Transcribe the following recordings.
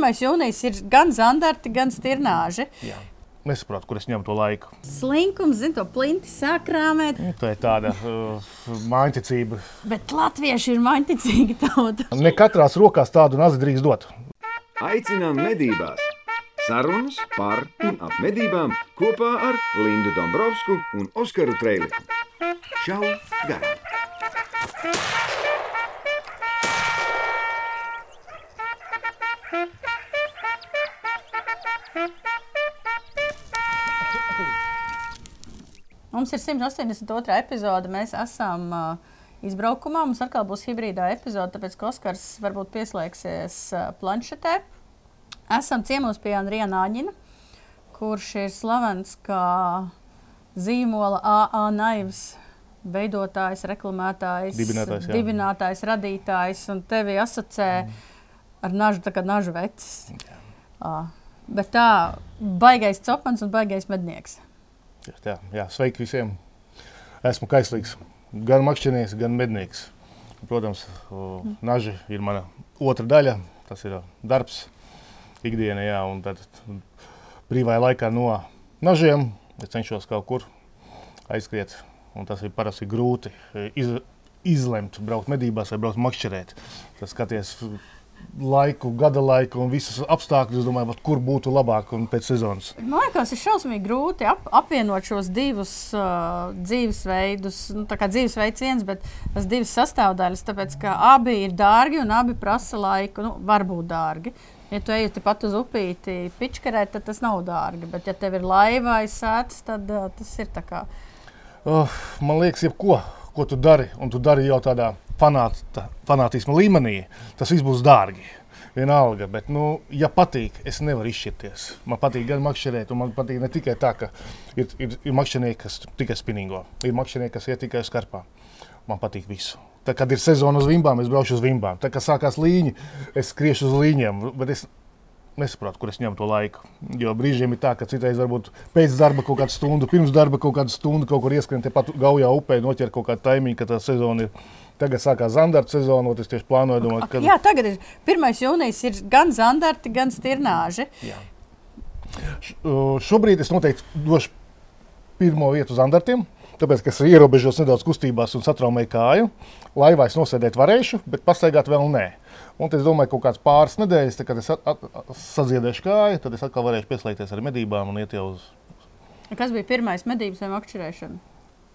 1. jūnijas ir gan zandarti, gan stirnāži. Jā. Nesaprotu, kur es ņemu to laiku. Slinkums, zina, to plinti sakrāmēt. Nu, Tā ir tāda uh, mājiņticība. Bet latvieši ir maņticīgi tauta. Ne katrās rokās tādu nazi drīkst dot. Aicinām medībās! Sarunas par un ap medībām kopā ar Lindu Dombrovskiju un Oskaru Trēliņu. Čau! Garām! Mums ir 182. epizode. Mēs esam uh, izbraukumā. Mums atkal būs hibrīdā epizode, tāpēc ka Oskars varbūt pieslēgsies uh, planšetē. Esam ciemos pie Andrija Nāģina, kurš ir slavens kā zīmola AA naivs. Veidotājs, reklamētājs, Dibinātājs, jā. dibinātājs, radītājs, un tevi asociē mm. ar nažu, tā kā nažu vecs. Uh, bet tā, baigais copans un baigais mednieks. Tā, jā, sveiki visiem. Esmu kaislīgs. Gan makšķernieks, gan mednieks. Protams, naži ir mana otra daļa. Tas ir darbs, ikdienā, jā, un tad brīvajā laikā no nažiem es cenšos kaut kur aizskriet. Un tas ir parasti grūti e, iz, izlemt, braukt medībās vai braukt makšķerēt. Tas skaties laiku, gada laiku un visus apstākļus, domāju, kur būtu labāk un pēc sezonas. Man liekas, ir šausmīgi grūti ap, apvienot šos divus uh, dzīvesveidus. Nu, tā kā dzīvesveids viens, bet tas divas sastāvdaļas, tāpēc ka abi ir dārgi un abi prasa laiku. Nu, var būt dārgi. Ja tu ej tepat uz upīti pičkarēt, tad tas nav dārgi. Bet, ja tev ir laiva aizsēts, tad uh, tas ir tā kā. Oh, man liekas, jebko, ko tu dari, un tu dari jau tādā fanāta, fanātisma līmenī, tas viss būs dārgi. Vienalga, bet, nu, ja patīk, es nevaru izšķirties. Man patīk gan makšķerēt, un man patīk ne tikai tā, ka ir, ir, ir makšķernieki, kas tikai spinīgo, ir makšķernieki, kas iet tikai skarpā. Man patīk visu. Tad, kad ir sezona uz vimbām, es braucu uz vimbām. Tad, kad sākās līņa, es skriešu uz līņiem. Bet es nesaprotu, kur es ņemu to laiku. Jo brīžiem ir tā, ka citreiz varbūt pēc darba kaut kādu stundu, pirms darba kaut kādu stundu kaut kur ieskrien tepat gaujā upē, noķer kaut kādu taimiņu, ka tā sezona ir. Tagad sākās zandarta sezona, un es tieši plānoju, domāt, Ka... Jā, tagad ir 1. jūnijas, ir gan zandarti, gan stirnāži. Jā. Uh, Šobrīd es noteikti došu pirmo vietu zandartiem, tāpēc, ka es ierobežos nedaudz kustībās un satraumēju kāju. Laivā es nosēdēt varēšu, bet pastaigāt vēl nē. Un es domāju, ka kaut kāds pāris nedēļas, tad, kad es at, at, sadziedēšu kāju, tad es atkal varēšu pieslēgties ar medībām un iet jau uz. Kas bija pirmais medības vai makšķerēšana?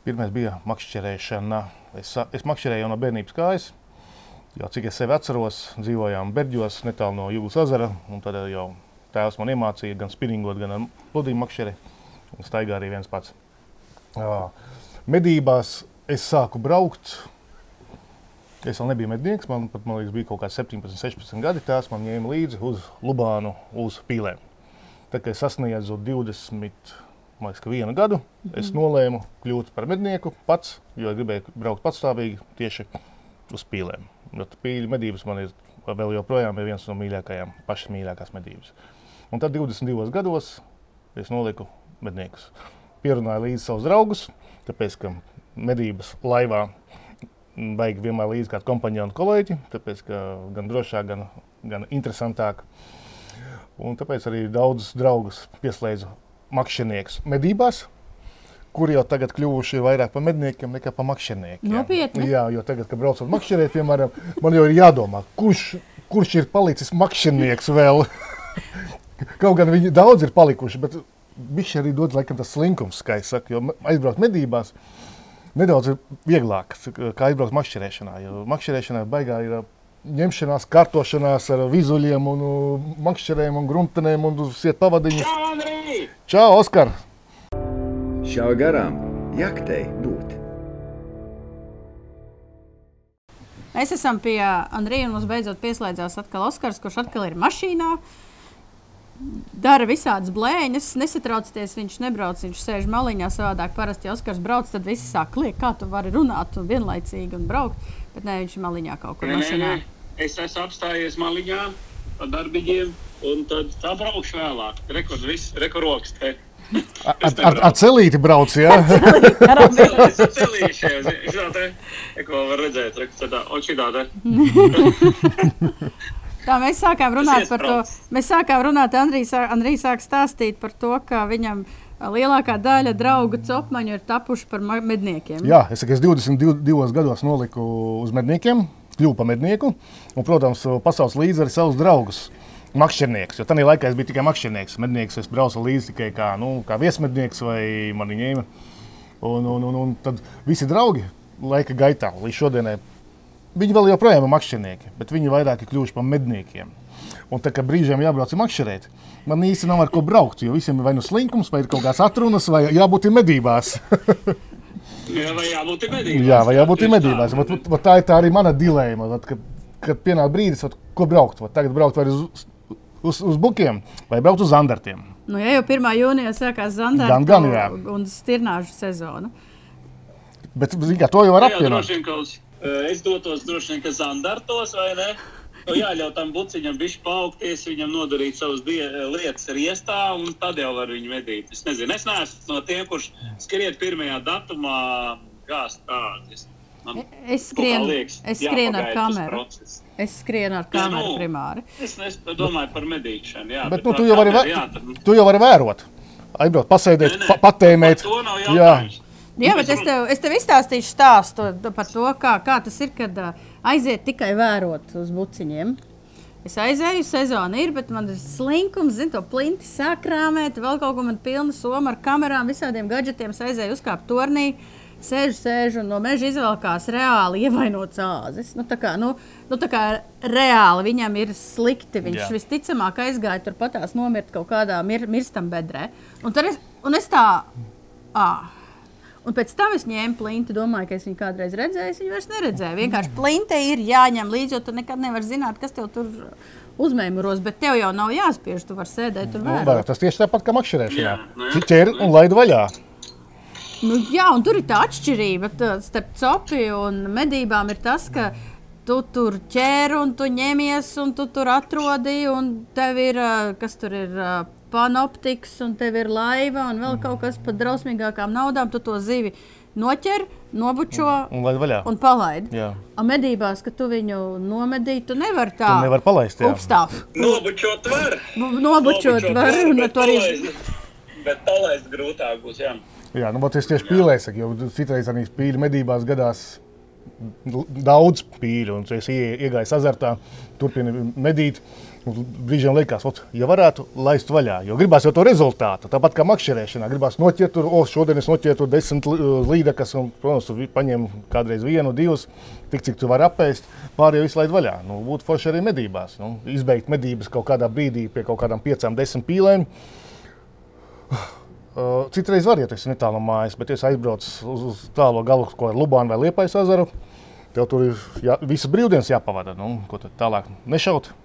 Pirmais bija makšķerēšana. Es, es makšķerēju jau no bērnības kājas. Jau cik es sevi atceros, dzīvojām Berģos, netālu no Jūras ezera. Tad jau tēvs man iemācīja gan spinningot, gan ar pludīnu makšķeri. Un staigā arī viens pats. Jā. Medībās es sāku braukt. Es vēl nebiju mednieks, man, pat, man liekas, bija kaut kāds 17, 16 gadi. Tās man ņēma līdzi uz Lubānu, uz pīlēm. Tad, kad es sasniedzu 20, man liekas, ka vienu gadu, es nolēmu kļūt par mednieku pats, jo gribēju braukt patstāvīgi tieši uz pīlēm. Jo pīļu medības man ir vēl joprojām ir viens no mīļākajām, pašas mīļākās medības. Un tad 22 gados es noliku medniekus. Pierunāju līdzi savus draugus, tāpēc, ka medības laivā vajag vienmēr līdzi kādu kompāniju un kolēģi, tāpēc, ka gan drošāk, gan, gan interesantāk. Un tāpēc arī daudzus draugus pieslēdzu makšķerniekus medībās, kuri jau tagad kļuvuši vairāk par medniekiem nekā par makšķerniekiem. Nopietni? Jā, jo tagad, kad braucot makšķerēt, piemēram, man jau ir jādomā, kurš, kurš ir palicis makšķernieks vēl. Kaut gan viņi daudz ir palikuši, bet viņš arī dod laikam tas slinkums, kā es saku, jo aizbraukt medībās nedaudz vieglāk, kā aizbraukt makšķerēšanā. Jo makšķerēšanā baigā ir ā, ņemšanās, kārtošanās ar vizuļiem, un uh, makšķerēm un gruntenēm un siet pavadiņus. Čau, Oskar! Šā garām jaktei būt. Mēs esam pie Andrija, un mums beidzot pieslēdzās atkal Oskars, kurš atkal ir mašīnā. Dara visādas blēņas, nesatraucieties, viņš nebrauc, viņš sēž maliņā. Savādāk, parasti, ja Oskars brauc, tad viss sāk kliegt, kā tu vari runāt un vienlaicīgi un braukt. Bet nē, viņš ir maliņā kaut kur Nē, nē, mašīnā. nē. Es esmu apstājies maliņā ar darbiņiem, un tad tā braukšu vēlāk. Rekord, viss, rekords te. Ar, ar, ar celīti brauc, jā? Te, e, ko var redzēt, re, tādā, o šitā te. Tā mēs sākām runāt par to. Mēs sākām runāt, Andrijs, sā- Andrijs sāk stāstīt par to, ka viņam ā, lielākā daļa draugu copmaņu ir tapuši par medniekiem. Jā, es, es 22 gados noliku uz medniekiem, kļuvu par mednieku. Un, protams, pasaules līdzi arī savus draugus. Makšķernieks, jo tajā laikā es biju tikai makšķernieks. Mednieks es braucu līdzi tikai kā, nu, kā viesmednieks vai mani ņēma. Un, un, un, un tad visi draugi laika gaitā līdz šodienai. Viņi vēl joprojām ir makšķernieki, bet viņi vairāk ir kļuvuši par medniekiem. Un tā kā brīžiem jābrauc makšķerēt, man īsti nav ar ko braukt, jo visiem ir vai nu slinkums, vai ir kaut kādas atrunas, vai jābūt medībās. Jā, vai jābūt medībās. Jā, vai jābūt medībās. tā. Vat, vat, vat tā ir tā arī mana dilēma. Vat, kad, kad pienāk brīdis, vat, ko braukt, vat, tagad braukt vai uz, uz, uz bukiem vai braukt uz zandartiem. Nu, ja jau 1. jūnijā sākās Zandara Gan, gan, jā. un stirnāžu sezona. Bet zin kā, to jau var Jā, apvienot. Eh, es dotos droši vien, ka zandartos vai ne. Nu, jāļauj tam buciņam bišķi paaugties, viņam nodarīt savas die- lietas riestā, un tad jau var viņu medīt. Es nezinu, es neesmu no tiem, kurš skriet pirmajā datumā gāzt tādas. Man Es kaut kā skrienu, liekas, es skrienu ar kameru. Es skrienu ar Jā, kameru nu. primāri. Es, es domāju par medīšanu. Jā, Bet nu, tā tu jau vē- jā, tad- tu jau vari vērot. Aizbraukt, pasēdēt, Nē, nē, pa, patēmēt. par to nav Jā. Jā, bet es tev, es tev izstāstīšu stāstu par to, kā, kā tas ir, kad aiziet tikai vērot uz buciņiem. Es aizēju, sezona ir, bet man ir slinkums, zinu, to plinti sakrāmēt, vēl kaut ko man pilna soma ar kamerām, visādiem gadgetiem. Es aizēju uzkāpt tornī, sēžu, sēžu un no meža izvelkās reāli ievainots āzis. Nu, tā kā, nu, nu, tā kā reāli viņam ir slikti. Viņš Jā. Visticamāk aizgāja turpatās nomirt kaut kādā mir, mirstam bedrē. Un, es, un es tā, ah. Un pēc tam es ņēmu plinti, domāju, ka es viņu kādreiz redzēju. Es viņu vairs neredzēju. Vienkārši plinte ir jāņem līdzi, jo tu nekad nevari zināt, kas tev tur uzmēmuros. Bet tev jau nav jāspiež, tu vari sēdēt tur nu, vērot. var, tas tieši tāpat kā makšķerēšanā. Jā, nu jā. Ķer un laid vaļā. Nu, jā, un tur ir tā atšķirība tā, starp copi un medībām. Ir tas, ka tu tur ķēri un tu ņemies, un tu tur atrodi, un tev ir ā, kas tur ir. Panoptiks, un tev ir laiva, un vēl kaut kas par drausmīgākām naudām. Tu to zivi noķer, nobučo Un laid vaļā. un palaidi. Jā. A medībās, ka tu viņu nomedīji, tu nevari tā Tu nevari palaist. Upstāv. Nobučot var. Nobučot var, un bet to arī. palaist- Bet palaist grūtāk būs, jā. Jā, nu, es tieši pīlēju, saku, jo citreiz arī pīļu medībās gadās daudz pīļu, un es ie- iegāju azartā, turpinu medīt. un Brīžiem liekas, ot, ja varētu laist vaļā, jo gribās jau to rezultātu. Tāpat kā makšķerēšanā, gribās noķert, tur, o, šodien es noķēru desmit li- līdekas, un, protams, tu paņem kādreiz vienu, divus, tik cik tu vari apēst, pārējo visu laid vaļā. Nu, būtu forši arī medībās. Nu, izbeigt medības kaut kādā brīdī pie kaut kādām piecām, desmit pīlēm. Uh, citreiz var iet, es esmu netālu no mājas, bet ja es aizbraucu uz, uz tālo galu, ko ir Lubāna vai Liepais ezeru. Tev tur ir jā, visas brīvdienas jāpavada. Nu, ko tad tālāk nešaut?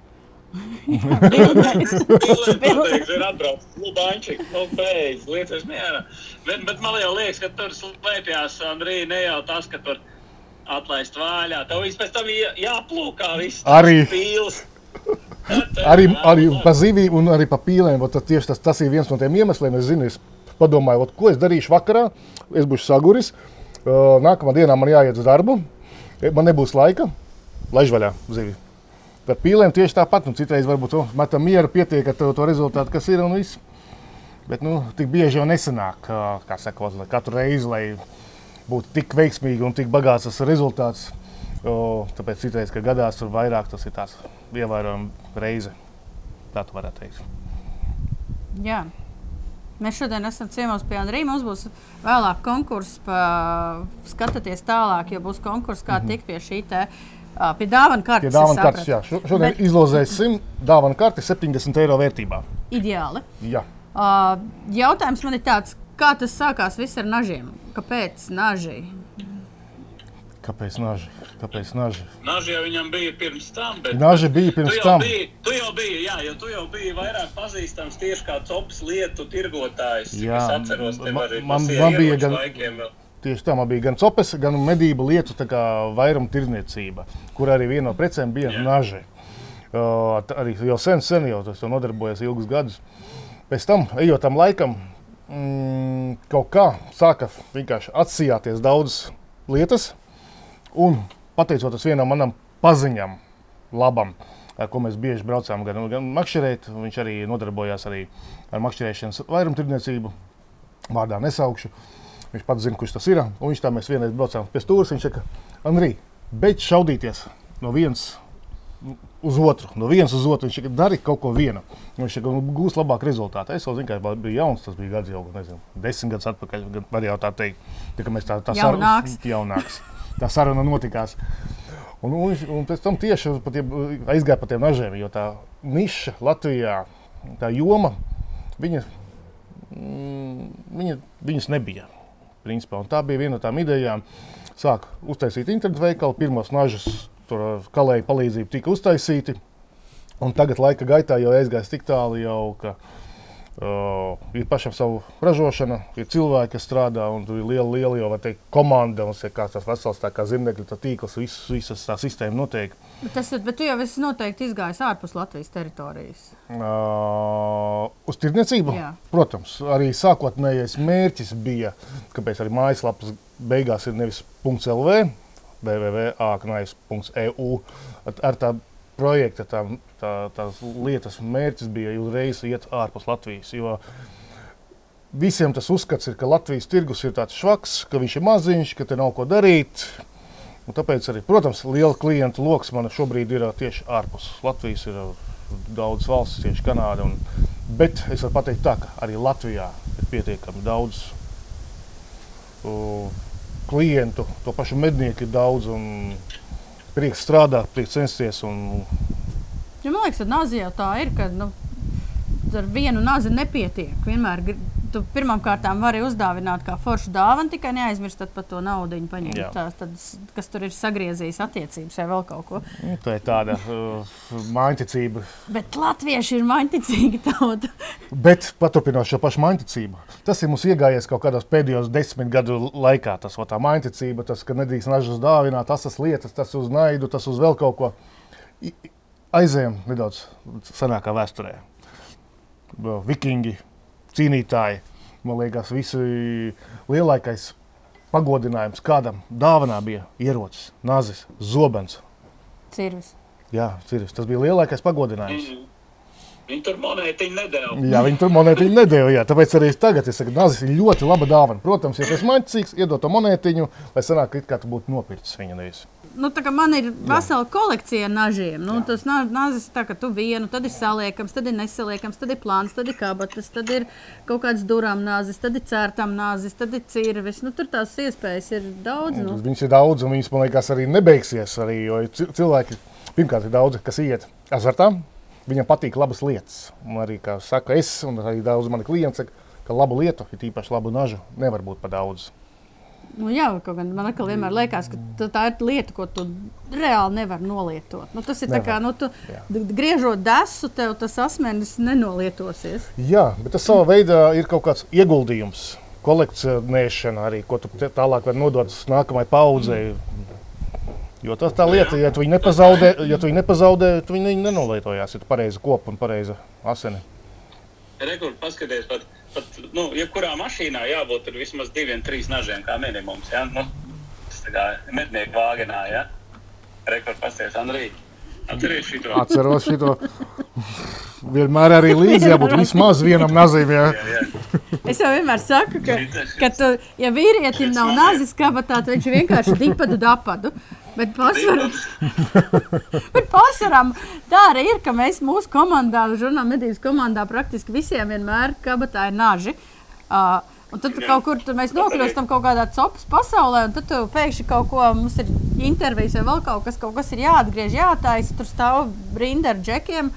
Noteikti ir atbraucis Lubančik, nu beidz, lietas mierā. Bet, bet man jau liekas, ka tur slēpjās, Andrija, ne jau tas, ka tur atlaist vaļā. Tev viss pēc tam jā- jāplūkā viss. Arī. Pīls. Arī, arī par zivīm un arī par pīlēm. vot tad Tieši tas, tas ir viens no tiem iemesliem. Es, zinu, es padomāju, vot, ko es darīšu vakarā. Es būšu saguris. Nākamā dienā man jāiet uz darbu. Man nebūs laika. Laiž vaļā zivi. Par pīlēm tieši tāpat. Nu, citreiz varbūt oh, metam mieru, pietiek ar to, to rezultātu, kas ir un viss. Bet nu, tik bieži jau nesanāk, kā lai katru reizi, lai būtu tik veiksmīgi un tik bagāts tas rezultāts. O, tāpēc citreiz, ka gadās tur vairāk, tas ir tāds ievērojams reize. Tā tu varētu teikt. Jā. Mēs šodien esam ciemos pie Andrija. Mums būs vēlāk konkurss, pa... skatieties tālāk, jo būs konkurss, kā tikt pie šī te. Ā, Pie dāvana kartes. Tie dāvana es kartes, jā. Šo- Šodien Bet- izlozēsim dāvana karti 70 eiro vērtībā. Ideāli. Jā. Uh, jautājums man ir tāds, kā tas sākās viss ar nažiem? Kāpēc naži? Kāpēc naži? Kāpēc naži? Naži jau viņam bija pirms tam. Bet... Naži bija Tu pirms jau, tam. biji, tu jau biji, jā, jo tu jau biji vairāk pazīstams tieši kā copas lietu tirgotājs. Jā, es atceros, tev arī man- man bija gan- laikiem vēl. Tieši tā, bija gan copes, gan medību lietu vairuma tirdzniecība, kur arī viena no precēm bija Jā. naži. Uh, arī jau sen, sen jau tas nodarbojas ilgus gadus. Pēc tam, ejot tam laikam, mm, kaut kā sāka vienkārši atsijāties daudzas lietas. Un pateicoties vienam manam paziņam, labam, ar ko mēs bieži braucām gan, gan makšķerēt. Viņš arī nodarbojās arī ar makšķerēšanas vairumtirdzniecību. Vārdā nesaukšu. Viņš pats zina, kurš tas ir. Un viņš tā mēs vienreiz braucām pie stūres. Viņš saka, Andrij, beidz šaudīties no vienas uz otru, no vienas uz otru. Viņš teica, dari kaut ko vienu. Viņš teica, nu, gūs labāku rezultātu. Es jau zinu, ka biju jauns, tas bija gads jau, nezinu, desmit gadus atpakaļ. Var jau tā teikt, tā, mēs tā, tā Jaunāks. saruna, jaunāks. Tā saruna notikās. Un, un, un pēc tam tieši pa tiem, aizgāja pa tiem nažiem, jo tā niša Latvijā, tā joma, viņa, mm, viņa, viņas nebija. Principā. Un tā bija viena no tām idejām. Sāk uztaisīt internetu veikalu, pirmos ar kalēju palīdzību tika uztaisīti. Un tagad laika gaitā jau aizgājis tik tālu, jau, ka uh, ir pašam savu ražošana, ir cilvēki, kas strādā, un tur ir liela, liela jau, teikt, komanda. Mums ir kāds tas vesels tā kā zirnekļu tā tīkls, viss, visas tā sistēma notiek. Bet, tas, bet tu jau esi noteikti izgājis ārpus Latvijas teritorijas. Uh, uz tirdzniecību? Protams, arī sākotnējais mērķis bija, kāpēc arī mājaslapas beigās ir nevis .lv, www.aknais.eu. Ar tā projekta tā, tā, tās lietas mērķis bija uzreiz iet ārpus Latvijas. Jo visiem tas uzskats ir, ka Latvijas tirgus ir tāds švaks, ka viņš ir maziņš, ka te nav ko darīt. Un tāpēc arī, protams, liela klientu lokus man šobrīd ir ā, tieši ārpus Latvijas. Ir ā, daudz valsts, tieši Kanāda. Un, bet es varu pateikt, tā, ka arī Latvijā ir pietiekami daudz uh, klientu, to pašu mednieku ir daudz. un Prieks strādāt, prieks censties. Un, Ja man liekas, ka nāzi jau tā ir, ka nu, ar vienu nāzi nepietiek. Vienmēr tu pirmkārt vari uzdāvināt kā foršu dāvanu, tikai neaizmirstot par to naudu. Tās, tad, kas tur ir sagriezījis attiecības vai vēl kaut ko. nu, tā ir tāda uh, mājiņticība. Bet latvieši ir maņticīgi tauta. Bet paturpinot šo pašu mājiņticību, tas ir mums iegājies kaut kādos pēdējos desmit gadu laikā. Tas va, tā mājiņticība, tas, ka nedrīkst nažas dāvināt, tas tas lietas, tas uz naidu, tas uz vēl kaut ko. Aizējām nedaudz senākā vēsturē. Vikingi, cīnītāji, man liekas, visi lielākais pagodinājums kādam dāvanā bija ierocis, nazis, zobens. Cirvis. Jā, ciris, tas bija lielākais pagodinājums. Viņi tur monētiņu nedēļu. Jā, viņi tur monētiņu nedēļa. Jā. Tāpēc arī tagad es saku, nazis ir ļoti laba dāvana. Protams, ja tas maņķis, iedot to monētiņu, lai sanāk, kā tu būtu nopircis viņa nevis. Nu, man ir vesela kolekcija nažiem. Nu, tas na- nazis tā, ka tu vienu, tad ir saliekams, tad ir nesaliekams, tad ir plāns, tad ir kabatas, tad ir kaut kāds durām nāzis, tad ir cērtam nāzis, tad ir cirvis. Nu, tur tās iespējas ir daudz. Nu. Viņas ir daudz, un viņas, man liekas, arī nebeigsies. Arī, jo ci- cilvēki, pirmkārt, ir daudzi, kas iet azartā. Viņam patīk labas lietas. Un arī, kā saka, es un arī daudz mani klienti saka, ka labu lietu, ir īpaši labu nažu, nevar būt par daudz. Nu, jā, kaut gan man atkal vienmēr liekas, ka tā ir lieta, ko tu reāli nevari nolietot. Nu, tas ir tā kā, Nevar, nu, tu, jā. griežot desu, tev tas asmenis nenolietosies. Jā, bet tas savā veidā ir kaut kāds ieguldījums, kolekcionēšana arī, ko tu tālāk vari nodot nākamajai paudzei. Jo tas tā lieta, ja tu viņu nepazaudē, ja tu viņu nepazaudē, tu viņu nenolietojās, ja tu pareizi kopu un pareizi asini. Rekords paskaties, pat, pat nu, jebkurā mašīnā jābūt tur vismaz diviem, trīs nažiem kā minimums. Ja? Nu, tas kā mednieku vāgenā. Ja? Rekords paskaties, Andrija. Atceries šito. Atceros šo. Vienmēr arī līdzi jābūt vismaz vienam nazīm. Jā. Jā, jā. Es jau vienmēr saku, ka, ka tu, ja vīrietim nav nazis kabatā, tad viņš vienkārši dipadu dapadu. Bet pārsvarā tā arī ir, ka mēs mūsu komandā, žurnāla medības komandā, praktiski visiem vienmēr kabatā ir naži. Uh, un tad tu kaut kur tur mēs nokļūstam kaut kādā copas pasaulē, un tad tu pēkšņi kaut ko, mums ir intervijas vai vēl kaut kas, kaut kas ir jāatgriež, jātaisa, tur stāv rinda ar džekiem,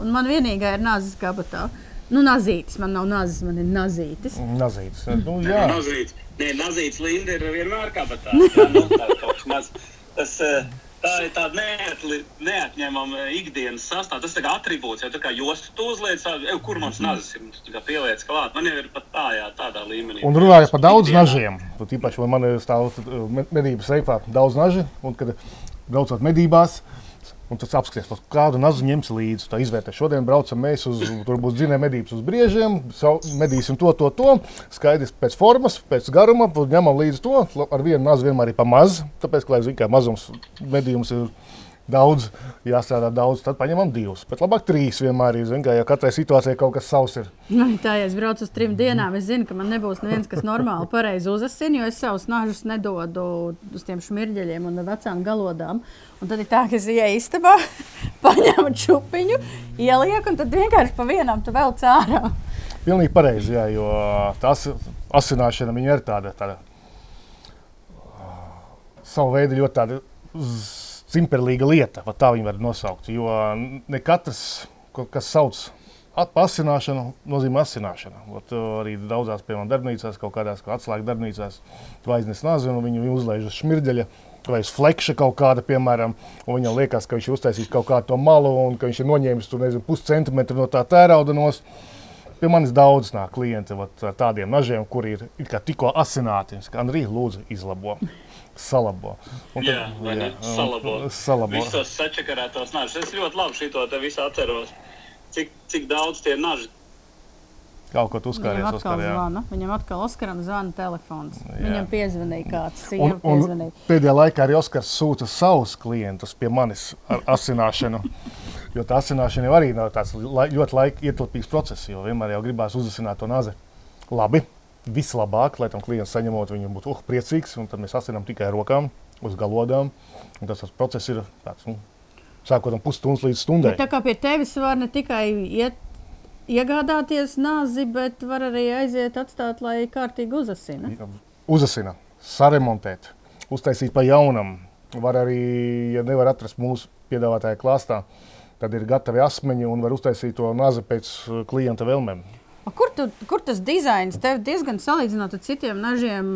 un man vienīgā ir nazis kabatā. Nu, nazītis, man nav nazis, man ir nazītis. Nazītis. Nu, jā. Nazīts. Nē, nazīts Linda ir vienmēr kabatā. Jā, nu, tā kaut kas maz. Tas, eh, Tā ir tāda neatli, neatņemama ikdienas sastāvdaļa. Tas ir attribūts, jau tā kā jostu tu uzliec, tā, "Ej, kur mans nazis ir. Tu kā pieliec klāt. Man jau ir pat tā, jā, tādā līmenī. Un runājot par daudz Ikdienā. nažiem, tad īpaši man ir stāv uh, med- medību seifā daudz naži, un kad braucot medībās, un tas apskaties, pat kādu nazu ņems līdzi. Tā izvērtē. Šodien braucam mēs uz, tur būs dzinēja medības uz briežiem, medīsim to, to, to. Skaidrs pēc formas, pēc garuma, ņemam līdzi to. Ar vienu nazu vienmēr ir pa maz, tāpēc, ka, lai zinātu, kā mazums medījums ir daudz, jāstrādā daudz, tad paņemam divus. Bet labāk trīs vienmēr ir. Kā, ja katrai situācijai kaut kas savs ir. Nu, tā, ja es braucu uz trim dienām, es zinu, ka man nebūs neviens, kas normāli pareizi uzasina, jo es savus nažus nedodu uz tiem šmirģeļiem un vecām galodām. Un tad ir tā, ka es ieeju istabā, paņemu čupiņu, ielieku, un tad vienkārši pa vienam tu vēl cārā. Pilnīgi pareizi, jā, jo tas asināšana viņa ir tāda, tāda savu veidu ļoti tāda simperlīga lieta, tā viņi var nosaukt. Jo ne katrs, kas sauc par asināšanu, nozīmē asināšanu. Ot, arī daudzās, piemēram, darbnīcās, kaut kādās kā atslēgas darbnīcās, tu aiznes nazi un viņu uzlaiž uz šmirģeļa. Vai uz flekša kaut kāda, piemēram, un viņam liekas, ka viņš ir uztaisījis kaut kādu to malu, un ka viņš ir noņēmis tur, nezinu, puscentimetru no tā tērauda nost. Pie manis daudz nāk klienti vat, ar tādiem nažiem, kuri ir tikko asināti. Andrija, lūdzu, izlabo salabo. Un tad, jā, jā, salabo. salabo. Visus tos sačakarētos nažus. Es ļoti labi šito te visu atceros. Cik, cik daudz tie naži. Kaut ko uzkāries. Viņam atkal Oskar, zvana. Viņam atkal Oskaram zvana telefons. Jā. Viņam piezvanīja kāds. Un, Viņam un piezvanīja. pēdējā laikā arī Oskars sūta savus klientus pie manis ar asināšanu. Jo tā asināšana jau arī nav tāds lai, ļoti laika ietilpīgs process, jo vienmēr jau gribās uzasināt to nazi. Labi, vislabāk, lai tam klientam saņemot, viņam būtu uh, priecīgs, un tad mēs asinām tikai rokām, uz galodām. Tas, tas process ir tāds, nu, sākot no pusstundas līdz stundai. Bet tā kā pie tevis var ne tikai iet, iegādāties nāzi, bet var arī aiziet, atstāt, lai kārtīgi uzasina. Uzasina, saremontēt, uztaisīt pa jaunam. Var arī, ja nevar atrast mūsu piedāvātāju klāstā, tad ir gatavi asmeņi un var uztaisīt to nāzi pēc uh, klienta vēlmēm. Kur, tu, kur tas dizains tev diezgan salīdzinot ar citiem nažiem,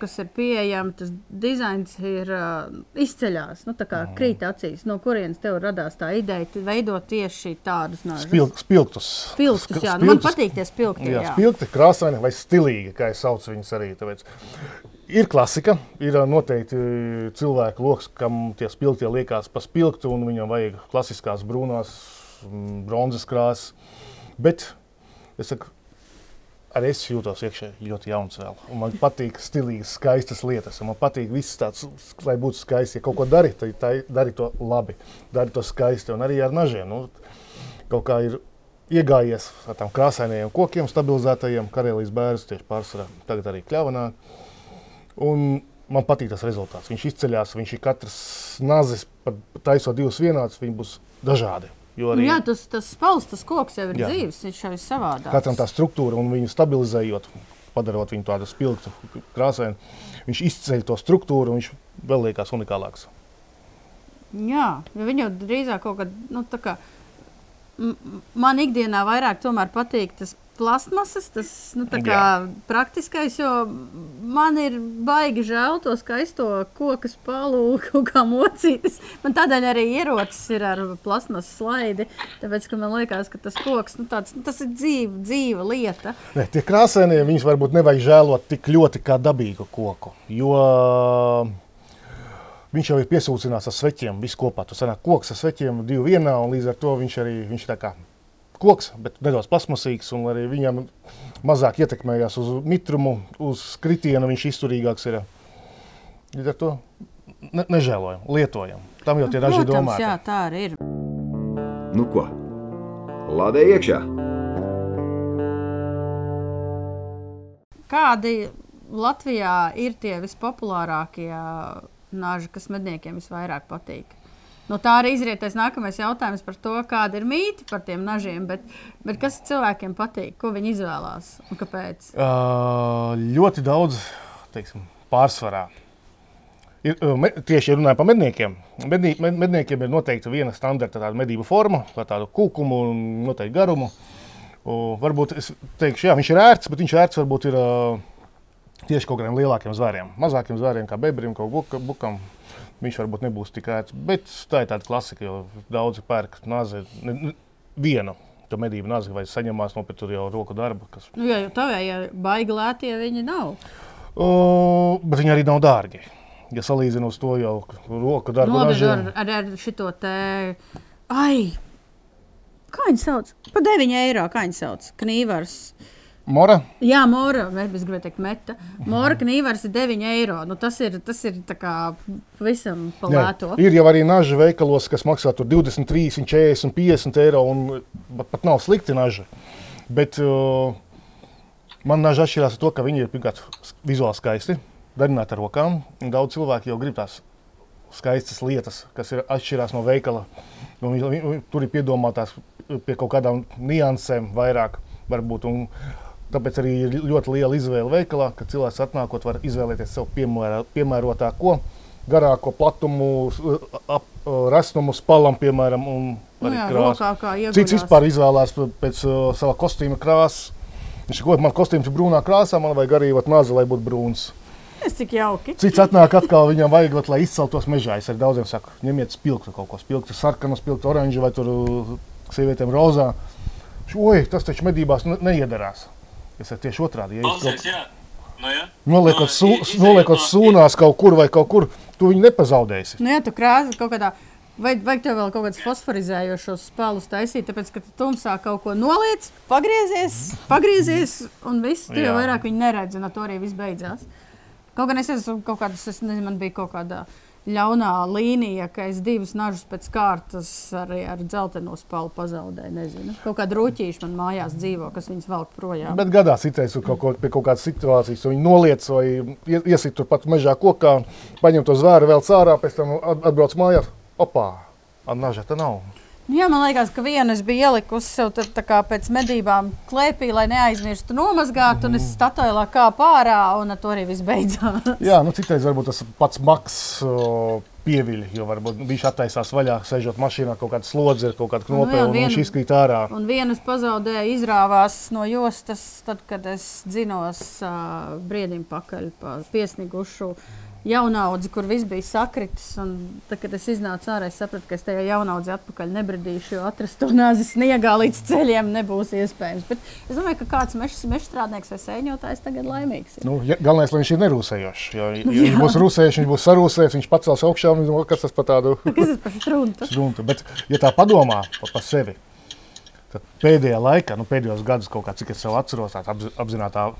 kas ir pieejami? Tas dizains ir izceļās, nu, kā krīt acīs. No kurienes tev radās tā ideja veidot tieši tādus nažus? Spil, spilgtus. Spilgtus, jā. Nu, man patīk tie spilgti. Jā, Jā, spilgti, krāsaini vai stilīgi, kā es saucu viņus arī. Tāpēc. Ir klasika, ir noteikti cilvēku lokus, kam tie spilgti liekas pa spilgtu, un viņam vajag klasiskās brūnās, mm, bronzas krāsas. Bet es saku, arī es jūtos iekšā ļoti jauns vēl. Un man patīk stilīgas, skaistas lietas. Man patīk viss tāds, lai būtu skaisti. Ja kaut ko dari, tad dari to labi, dari to skaisti. Un arī ar nažiem. Nu, kaut kā ir iegājies ar tām krāsainajiem kokiem, stabilizētajiem, karēlīs bērns tieši pārsvarā, tagad arī kļavanā. Un man patīk tas rezultāts. Viņš izceļas, viņš ir katrs nazis, pat taisot divus vienādus, viņi būs dažādi. Nu, arī jā tas, tas spēles, tas koks jau ir Jā. dzīves, viņš jau ir savādāk. katram tā struktūra un viņu stabilizējot, padarot viņu tādu spilgtu, krāsainu, viņš izceļ to struktūru un viņš vēl liekas unikālāks. Jā, jo viņi jau drīzāk kaut kad, nu, tā kā man ikdienā vairāk tomēr patīk tas plasmasas, tas nu, tā kā praktiskais, jo man ir baigi žēl to skaisto koku spālu, kā mocītas. Man tādēļ arī ierocis ir ar plasmasas slaidi, tāpēc, ka man liekas, ka tas koks, nu, tāds, nu, tas ir dzīva, dzīva lieta. Ne, tie krāsainie viņus varbūt nevajag žēlot tik ļoti kā dabīgu koku, jo viņš jau ir piesūcināts ar sveķiem visu kopā. Tas sanāk koks ar sveķiem divi vienā, un līdz ar to viņš arī viņš ir tā kā koks, bet nedaudz plasmasīgs, un arī viņam mazāk ietekmējās uz mitrumu, uz kritienu, viņš izturīgāks ir. Līdz ar to ne, nežēlojam, lietojam. Tam jau tie daži Protams, domā. jā, tā arī ir. Nu ko? Lādē iekšā! Kādi Latvijā ir tie vispopulārākie nāži, kas medniekiem visvairāk patīk? No tā arī izrietēs nākamais jautājums par to, kāda ir mīte par tiem nažiem, bet, bet kas cilvēkiem patīk, ko viņi izvēlās un kāpēc. Uh, ļoti daudz, teiksim, pārsvarā. Ir, me, tieši runājot par medniekiem. Mednī, med, medniekiem ir noteikti viena standarta medību forma, ar tādu kūkumu un noteikti garumu. Uh, varbūt es teikšu, jā, viņš ir ērts, bet viņš ērts varbūt ir uh, tieši kaut kādiem lielākiem zvēriem. Mazākiem zvēriem, kā bebrim, kā buka, bukam. Viņš varbūt nebūs tik ērts, bet tā ir tāda klasika, jo daudzi pērk nazi ne, ne, vienu. To medību nazi vai saņemās no tur jau roku darba, kas Nu, jā, jau tā vai ja baigi lētie viņi nav. Uh, bet viņi arī nav dārgi. Ja salīdzinām uz to jau roku darbu, Nobežu ar, ar, ar šito te. Ai! Kā viņi sauc? Par 9 eiro. Kā viņi sauc? Knīvars. Mora. Jā, Mora, es gribēju teikt, meta. Mora knīvars ir 9 eiro. Nu, tas ir, tas ir kā pavisam Jā, palēto. ir jau arī naža veikalos, kas maksā tur 23, 40, 50 eiro. Un pat, pat nav slikti naža. Bet uh, man naža atšķirās ar to, ka viņi ir pirmkārt vizuāli skaisti, darināti ar rokām. un Daudz cilvēku jau grib tās skaistas lietas, kas ir atšķirās no veikala. Un, viņi- viņi- tur ir piedomātās pie kaut kādām niansēm vairāk. Varbūt, un tāpēc arī ir ļoti liela izvēle veikalā, ka cilvēks atnākot var izvēlēties sev piemēro, piemērotāko, garāko platumu, ap, rasnumu, spalam, piemēram, un Nu, arī jā, krāsu. Cits vispār izvēlās pēc uh, sava kostīma krāsas. Viņš saka, man kostīms ir brūnā krāsā, man vajag arī maza, lai būtu brūns. Es cik jauki. Cits atnāk atkal, viņam vajag, vat, lai izceltos mežā. Es arī daudziem saku, ņemiet spilgtu kaut ko, spilgtu sarkanu, spilgtu oranžu vai tur sievietēm rozā. Oi, tas taču medībās ne- neiedarās. Es tieši otrādi. Ja jūs Klausies, kaut-. Nu, jā. Noliekot, Nu, su, i- izējot noliekot no- sūnās kaut kur vai kaut kur, tu viņu nepazaudēsi. Nu, jā, tu krāsi kaut kādā. Vajag, vajag tev vēl kaut kādus fosforizējošos spēlus taisīt, tāpēc, ka tu tumsā kaut ko noliec, pagriezies, pagriezies, un viss, tu jau Jā. vairāk viņu neredzi, un ar to arī viss beidzās. Kaut gan es esmu kaut kādā, es nezinu, man bija kaut kādā ļaunā līnija, ka es divus nažus pēc kārtas arī ar dzelteno spālu pazaudēju. Nezinu. Kaut kāda rūtīša man mājās dzīvo, kas viņas velk projām. Bet gadās citreiz tur kaut, pie kaut kādas situācijas, un viņi noliec vai ie- iesit tur pat mežā kokā, paņem to zvēru vēl cārā, pēc tam at- atbrauc mājās. Opā, Annaža, tā nav. Nu Jā, man liekas, ka vienu es biju ielikusi sev tad, kā pēc medībām klēpī, lai neaizmirstu nomazgāt, un es statuēlā kā pārā, un ar to arī viss beidzās. Jā, nu citreiz varbūt tas pats maks uh, pieviļ, jo varbūt viņš attaisās vaļā, sēžot mašīnā, kaut kāda slodze, kaut kāda Nu knope, jā, un viņš izkrīt ārā. Un vienas pazaudēja, izrāvās no jostas, tad, kad es dzinos uh, briedim pakaļ pa piesnigušu jaunaudzi, kur viss bija sakritis. un Tad, kad es iznācu ārā, es sapratu, ka es tajā jaunaudzi atpakaļ nebradīšu, jo atrast to nāzi sniegā līdz ceļiem nebūs iespējams. Bet es domāju, ka kāds mežstrādnieks vai sēņotājs tagad laimīgs. Ir. Nu, ja, galvenais, lai viņš ir nerūsējošs. Jo, ja viņš būs rūsējis, viņš būs sarūsējis, viņš pacels augšā un domā, kas tas par tādu struntu? runtu. Bet, ja tā padomā par pa sevi, tad pēdējā laikā, nu, pēdējos gados, kaut kā, cik es sev atceros, tāds apzi- apzinātā,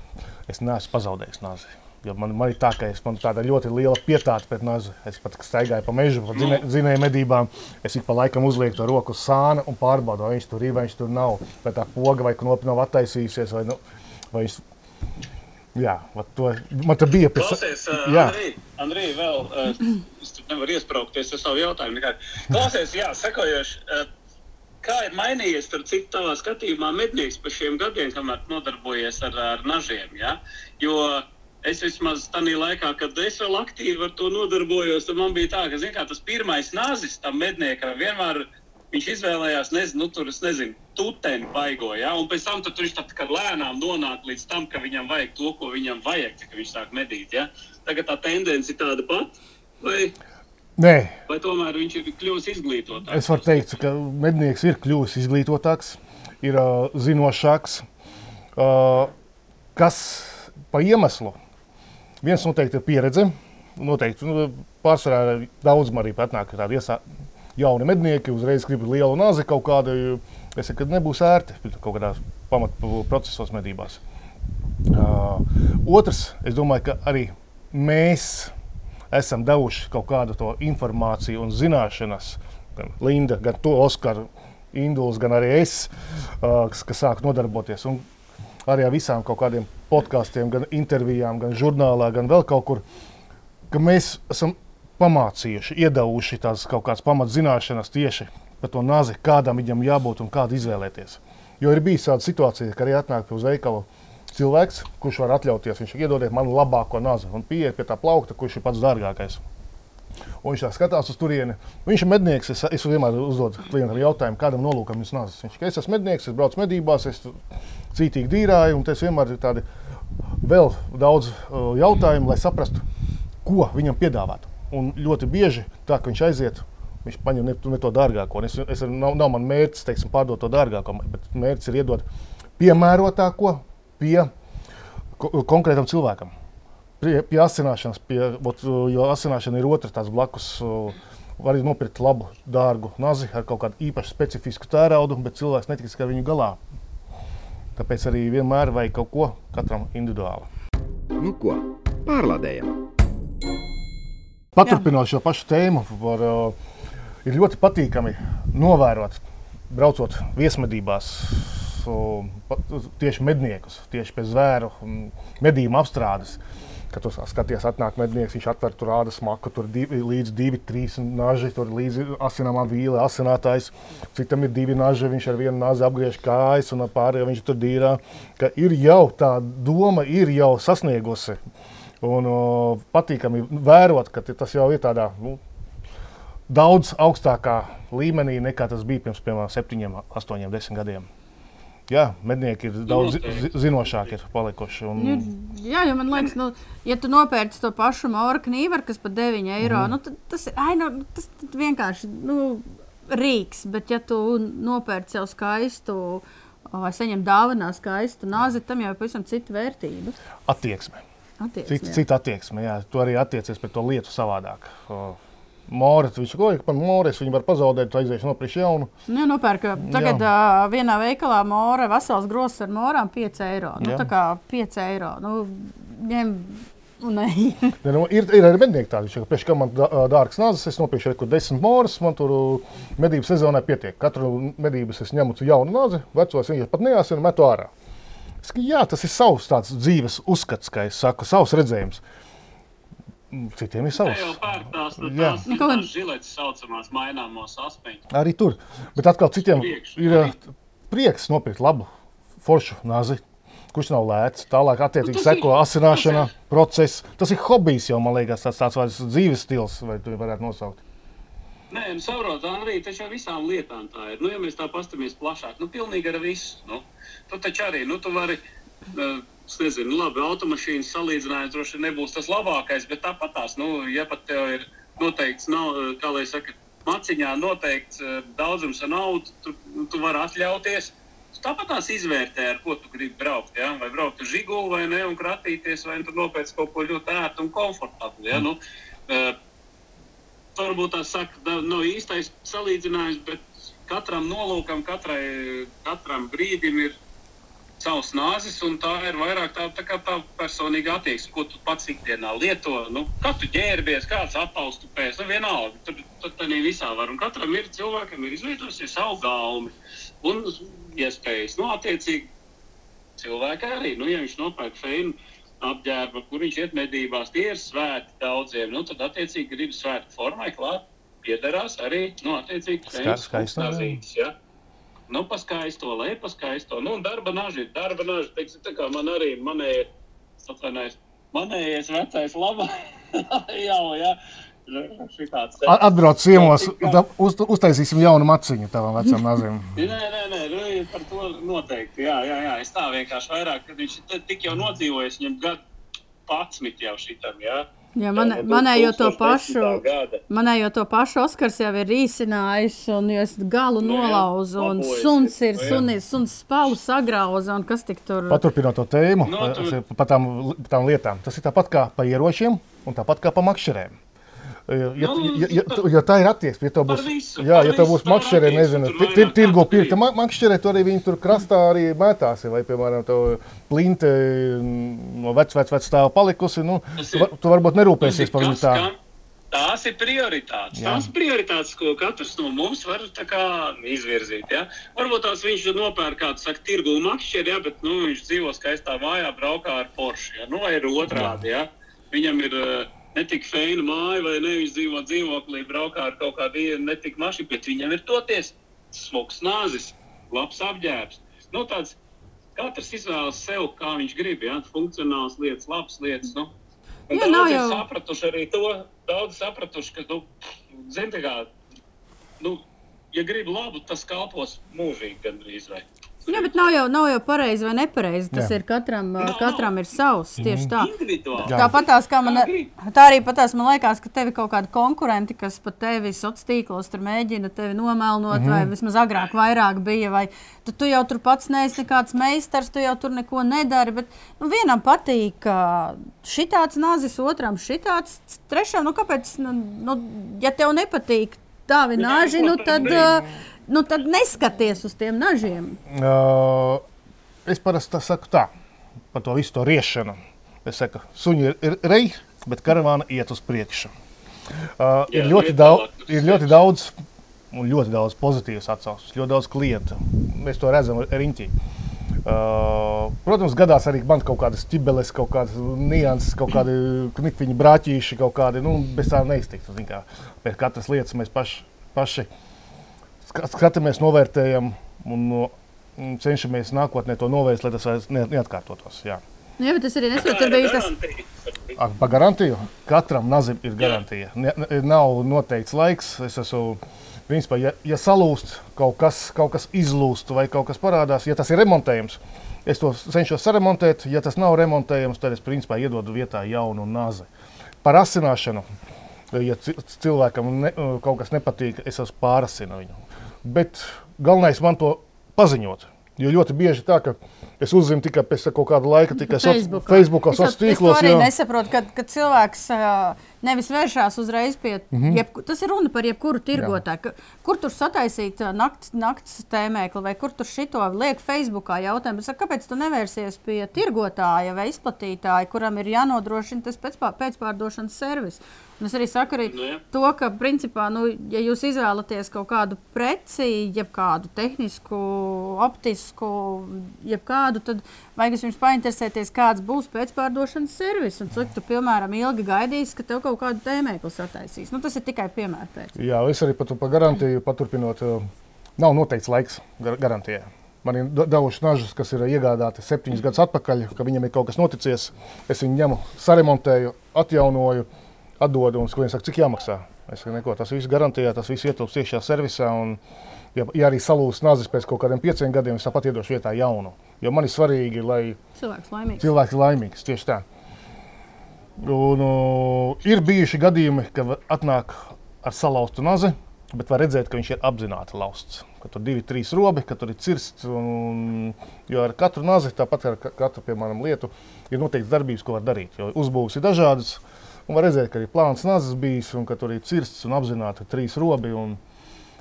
es neesmu pazaudējis nāzi. Jo man, man ir tā, ka es, man tāda ļoti liela pietāta pret nazi. Es pat staigāju pa mežu, pa dzinē- dzinēju medībām. Es ik pa laikam uzlieku to roku uz sāna un pārbaudu, vai viņš tur ir, vai viņš tur nav. Vai tā poga vai knopi nav attaisījusies. Vai, nu, vai viņš... Jā, to, man tā bija pēc Klausies, uh, Jā. Andrij, Andrij, vēl uh, es tur nevaru iesprāgties ar savu jautājumu. nekādu. Klausies, jā, sekojoši. Uh, Kā ir mainījies, citu, tavā skatījumā mednieks pa šiem gadiem, kamēr nodarbojies ar, ar nažiem? Ja? Jo es vismaz tajā laikā, kad es vēl aktīvi ar to nodarbojos, man bija tā, ka kā, tas pirmais nazis tam medniekam vienmēr viņš izvēlējās, nezinu, nu, tur, es nezinu, tuteni baigo, ja? un pēc tam tad viņš tā kā lēnām nonāk līdz tam, ka viņam vajag to, ko viņam vajag, kad viņš sāk medīt. Ja? Tagad tā tendence ir tāda pati, vai, Nē, vai tomēr viņš ir kļuvis izglītotāks? Es varu teikt, ka mednieks ir kļuvis izglītotāks, ir uh, zinošāks. Uh, kas pa iemeslu? Viens noteikti ir pieredze. Noteikti nu, pārsvarā daudz man arī patnāk tādi iesā, jauni mednieki, uzreiz grib lielu nāzi kaut kādu. Es saku, ka nebūs ērti kaut kādās pamatprocesos medībās. Uh, otrs, es domāju, ka arī mēs esam devuši kaut kādu to informāciju un zināšanas. Gan Linda, gan to Oskaru, Induls, gan arī es, uh, kas, kas sāk nodarboties. Un arī ar visām kaut kādiem podkāstiem, gan intervijām, gan žurnālā, gan vēl kaut kur, ka mēs esam pamācījuši, iedavuši tās kaut kādas pamatzināšanas tieši par to nazi, kādam viņam jābūt un kādu izvēlēties. Jo ir bijis tāda situācija, ka arī atnāk pie uz veikalu cilvēks, kurš var atļauties, viņš iedodiet man labāko nazi un pieiet pie tā plaukta, kurš ir pats dārgākais. Un viņš tā skatās uz turieni. Viņš ir mednieks. Es, es vienmēr uzdodu klientam jautājumu, kādam nolūkam viņš nācis. Viņš teica, es esmu mednieks, es braucu medībās, es cītīgi dīrāju, un tas vienmēr ir tādi vēl daudz uh, jautājumu, lai saprastu, ko viņam piedāvāt. Un ļoti bieži tā, ka viņš aiziet, viņš paņem ne, ne to dārgāko. Es, es, nav, nav man mērķis teiksim, pārdot to dārgāko, bet mērķis ir iedot piemērotāko pie ko, konkrētam cilvēkam. Pie, pie asināšanas, pie, ot, jo asināšana ir otrs tās blakus. uh, Var arī nopirkt labu, dārgu nazi ar kaut kādu īpašu specifisku tēraudu, bet cilvēks netiks ar viņu galā. Tāpēc arī vienmēr vajag kaut ko katram individuāli. Nu ko, pārlādējam! Paturpinot šo pašu tēmu, var, uh, ir ļoti patīkami novērot, braucot viesmedībās, uh, tieši medniekus, tieši pie zvēru medījuma apstrādes. Kad tu skaties, atnāk mednieks, viņš atver tur rāda smaku, tur divi, līdz divi, trīs naži, tur līdzi asināmā vīle, asinātājs. Citam ir divi naži, viņš ar vienu nazi apgriež kājas un pārējo viņš tur dīrā. Ka ir jau tā doma, ir jau sasniegusi. Un uh, patīkami vērot, ka tas jau ir tādā nu, daudz augstākā līmenī nekā tas bija pirms, piemēram, septiņiem, astoņiem, desmit gadiem. Jā, mednieki ir daudz zi- zi- zinošāki ir palikuši. Un, Nu, jā, jo man liekas, nu, ja tu nopērci to pašu Maura knīvaru, kas par 9 eiro, mm. nu, tad tas ir ai, nu, tas, vienkārši nu, rīks. Bet, ja tu nopērci sev skaistu vai saņem dāvanā skaistu nāzi, tam jau ir pavisam cita vērtība. attieksme. Attieksme, Cita, cita attieksme, jā. Tu arī attiecies pret to lietu savādāk. O, Mūris, viņš ko ir par mūris, viņi var pazaudēt, aizies nopirkt jaunu. Nu, nopērk, tagad uh, vienā veikalā mūra vesels grozs ar mūrām 5 eiro. Nu, Jā. tā kā 5 eiro. Nu, ņem. Ne, nu, ir, ir arī mednieki tādi, ka pēc tam man dā- dārgs nāzes, es nopirkšu kaut desmit mūrus, man tur uh, medību sezonai pietiek. Katru medību es ņemu jaunu nāzi, vecos viņus pat nejāsina, metu ārā. Es, saku, jā, tas ir savs tāds dzīves uzskats, kā es saku, savs redzējums. Mm, Citiem ir savs. jau pērk tās, nu, Jā. tās, Nu, ir tās žiletes saucamās maināmos aspeņus. Arī tur. Bet atkal citiem Priekš, ir arī. uh, prieks nopirkt labu, foršu nāzi. Kurš nav lēts, tālāk attiecīgi Nu, tas seko ir- asināšana, process. Tas ir hobijs jau, man liekas, tāds, tāds vairs dzīves stils, vai tu varētu nosaukt. Nē, nu, saprot, arī taču ar visām lietām tā ir. Nu, ja mēs tā paskatāmies plašāk, nu, pilnīgi ar visu. Nu, tu taču arī, nu, tu vari, uh, es nezinu, labi, automašīnas salīdzinājums droši vien nebūs tas labākais, bet tāpat tās, nu, ja pat tev ir noteikts, nav, eh, kā lai saka, maciņā noteikts uh, daudzums naudu, tu, nu, tu vari atļauties. Tāpat tās izvērtē, ar ko tu gribi braukt. Ja? Vai braukt ar žiguli, vai ne, un kratīties, vai tur nopērts kaut ko ļoti ērtu un komfortablu. Ja? Nu, uh, varbūt tā saka, nav īstais salīdzinājums, bet katram nolūkam, katrai, katram brīdim ir savs nāzis, un tā ir vairāk tā, tā, tā personīga attieksme, ko tu pats ikdienā lieto. Nu, kā tu ģērbies, kāds apaustu pēc, nu vienalga, tur, tur tā visā var. Un katram ir cilvēkam ir izveidojusies savu gaumi un iespējas. Nu, attiecīgi, cilvēki arī, nu, ja viņš nopērk feinu apģērbu, kur viņš iet medībās, tie ir svēti daudziem. Nu, tad, attiecīgi, gribas svētku formai klāt, piederās arī, nu, attiecīgi, Ska- feinas skaisto, jā. nazītes, ja? Nu, paskaisto, lai paskaisto. Nu, un darba naži, darba naži, teiksim, tā kā man arī, manēji, atvainojos, manējais vecais labā, jau, te. A- Atbrauc ciemos, tad uz, uztaisīsim jaunu maciņu tavam vecam nazim. Nē, nē, nē, nu, par to noteikti. Jā, jā, jā. Es tā vienkārši vairāk, kad viņš tik jau nodzīvojis, viņam gadu 11 jau šitam, jā. Ja man, Jau no manējo to 2010. pašu. Manējo to pašu Oskars jau ir īsinājis, un es galu Nu jā, nolauzu, un suns ir, nu jā. sunis, suns spalu sagrauza, un kas tik tur. Paturpinot to tēmu, Nu, pa- tu- par tām, pa tām lietām. Tas ir tāpat kā par ieročiem un tāpat kā par makšķerēm. Ja, ja, ja, ja, tā ir attieksme, ja Par būs, visu, jā, ja būs tā ir makšķerē, nezinu, tur ti- vairāk ti- tirgo pirkta makšķerē, tur arī viņi tur krastā arī mētāsi, vai, piemēram, tev plinte no vec, vec, vec stāva palikusi, nu, tu, tu varbūt nerūpēsies par viņu tā. Tās ir prioritātes. Jā. Tās prioritātes, ko katrs no mums var tā kā izvirzīt. Ja? Varbūt tās viņš nopērk kādu saka, tirgu makšķeri, ja? bet nu, viņš dzīvo skaistā mājā, braukā ar Porsche. Ja? Nu, vai ir otrādi. Ja? Viņam ir uh, ne tik feina māja, vai ne? Viņš dzīvo dzīvoklī, braukā ar kaut kādu netik mašīnu, bet viņam ir toties smogs nāzis, labs apģērbs. Nu, tāds, katrs izvēlas sev, kā viņš grib. Ja? Funkcionāls lietas, labas lietas. Nu. Jā, nav daudzi ir sapratuši arī to, daudz sapratuši, ka, nu, zini, tā kā, nu, ja gribi labu, tas kalpos mūžīgi gandrīz vai. Jā, bet nav jau, nav jau pareizi vai nepareizi. Tas Jā. ir katram, Nav, katram ir savs. Tieši tā. Individuāli. Jā. Tāpat tās, kā man, Tā tā arī patās, man liekas, ka tev ir kaut kādi konkurenti, kas pat tevi sociālos tīklos tur mēģina tevi nomelnot, mm -hmm. vai vismaz agrāk vairāk bija. Vai tu, tu jau tur pats neesi nekāds meistars, tu jau tur neko nedari. Bet nu, vienam patīk šitāds nāzis, otram šitāds, trešam, nu kāpēc, nu, nu, ja tev nepatīk tādi Jā, nāži, ko nu tad uh, nu tad neskaties uz tiem nažiem. Uh, es parasti saku tā, par to visu to riešanu. Es saku, suņi ir, ir reji, bet karavāna iet uz priekšu. Uh, ir, Jā, ļoti iet daudz, ir ļoti daudz, un ļoti daudz pozitīvas atsauksmes, ļoti daudz klientu. Mēs to redzam riņķī. Uh, protams, gadās arī man kaut kādas ķibeles, kaut kādas nianses, kaut kādi knipiņi, brāķīši, kaut kādi, nu, bez tā neiztikt. Pēc katras lietas mēs paši, paši ska- skatāmies, novērtējam un un cenšamies nākotnē to novērst, lai tas neatkārtotos. Jā. Nu, jā, bet es arī nesaprotu, tur ir bija tas. Ak, Par garantiju katram nazim ir garantija. Ne, nav noteikts laiks. Es esmu, principā, ja, ja salūst kaut kas, kaut kas izlūst vai kaut kas parādās, ja tas ir remontējams, es to cenšos saremontēt. Ja tas nav remontējams, tad es principā iedodu vietā jaunu nazi. Par asināšanu. Ja ci- cilvēkam ne, kaut kas nepatīk, es esmu pārasinu viņu. Bet galvenais man to paziņot. Jo ļoti bieži tā, ka es uzzinu tikai pēc kaut kāda laika, tikai Facebookā. Facebookā, Es sociālos Es tīklos. arī jā. nesaprotu, kad, kad cilvēks nevis vēršās uzreiz pie. Mm Mhm. -hmm. jeb, tas ir runa par jebkuru tirgotāju. Kur tur sataisīt ā, nakts, nakts tēmēkli, vai kur tur šito liek Facebookā jautājumu. Saka, kāpēc tu nevērsies pie tirgotāja vai izplatītāja, kuram ir jānodrošina tas pēcpā- pēcpārdošanas servis? Un es arī saku arī Nu, jā. to, ka, principā, nu, ja jūs izvēlaties kaut kādu preci, jeb kādu tehnisku, optisku, jeb kādu, tad vajag jums painteresēties, kāds būs pēcpārdošanas servis. Un cik tu, piemēram, ilgi gaidīsi, ka tev kaut kādu tēmēklu sataisīs. Nu, tas ir tikai piemērs pēc. Jā, es arī par to par garantiju paturpinot. uh, Nav noteikts laiks gar garantijai. Man ir devuši nažas, kas ir iegādāti septiņus gadus atpakaļ, ka viņam ir kaut kas noticis. Es viņu ņemu, saremontēju, atjaunoju, atdodu un viņš saka, cik jāmaksā. Es saku, neko, tas viss garantijā, tas viss ietilpst iekšā servisā. Un, ja, ja arī salūst nazis pēc kaut kādiem pieciem gadiem, es tāpat iedošu vietā jaunu. Jo man ir svarīgi, lai Cilvēks laimīgs. cilvēks ir laimīgs. Tieši tā. Un, uh, ir bijuši gadījumi, kad atnāk ar salauztu nazi, bet var redzēt, ka viņš ir apzināti lausts. Ka tur ir divi, trīs robi, ka tur ir cirsts. Un, jo ar katru nazi, tāpat ar ka- katru piemēram, lietu, ir noteikts darbības, ko var darīt. Jo uzbūves ir dažādas. Un var redzēt, ka ir plāns nazis bijis un ka tur ir cirsts un apzināti trīs robi.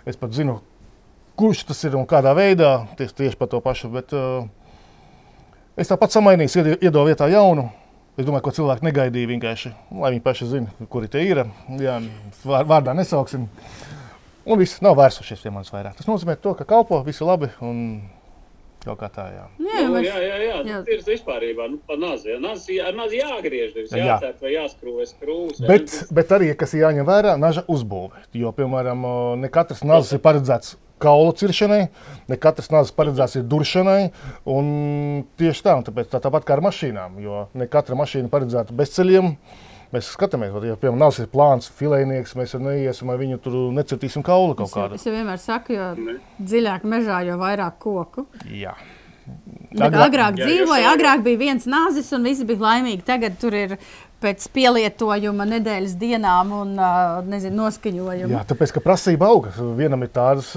Es pat zinu, kurš tas ir un kādā veidā tieši, tieši par to pašu. Bet, uh, Es tāpat samainīju, iedodu vietā jaunu. Es domāju, ko cilvēki negaidīja vienkārši, lai viņi paši zina, kuri tie ir. Jā, vār- vārdā nesauksim. Un viss nav vērsušies pie manis vairāk. Tas nozīmē, to, ka kalpo, viss ir labi un kaut kā tā. Jā. Jā, Nu, mēs, jā, jā, jā. jā. Tas ir vispār nu, par nazi. Jā, nazi, ar nazi jāgriež, nevis Jā. jācērt vai jāskrūvē skrūves. jā. Bet, bet arī, kas jāņem vērā, naža uzbūve. Jo, piemēram, ne katrs nazis ir paredzēts kaulu ciršanai, ne katrs nazis paredzēts ir duršanai. un Tieši tā, tāpēc tā, tāpat kā ar mašīnām, jo ne katra mašīna paredzēta bezceļiem. Mēs skatāmies, ja piemēram nazis ir plāns, filējnieks, mēs jau neiesim, vai viņu tur necirtīsim kaulu kaut kādu. es jau vienmēr saku, jo dziļāk mežā, jo vairāk koku. Jā. Bet Agrāk- agrāk dzīvoja, agrāk bija viens nāzis, un visi bija laimīgi. Tagad tur ir pēc pielietojuma nedēļas dienām un nezinu, noskaņojuma. Jā, tāpēc, ka prasība auga. Vienam ir tādas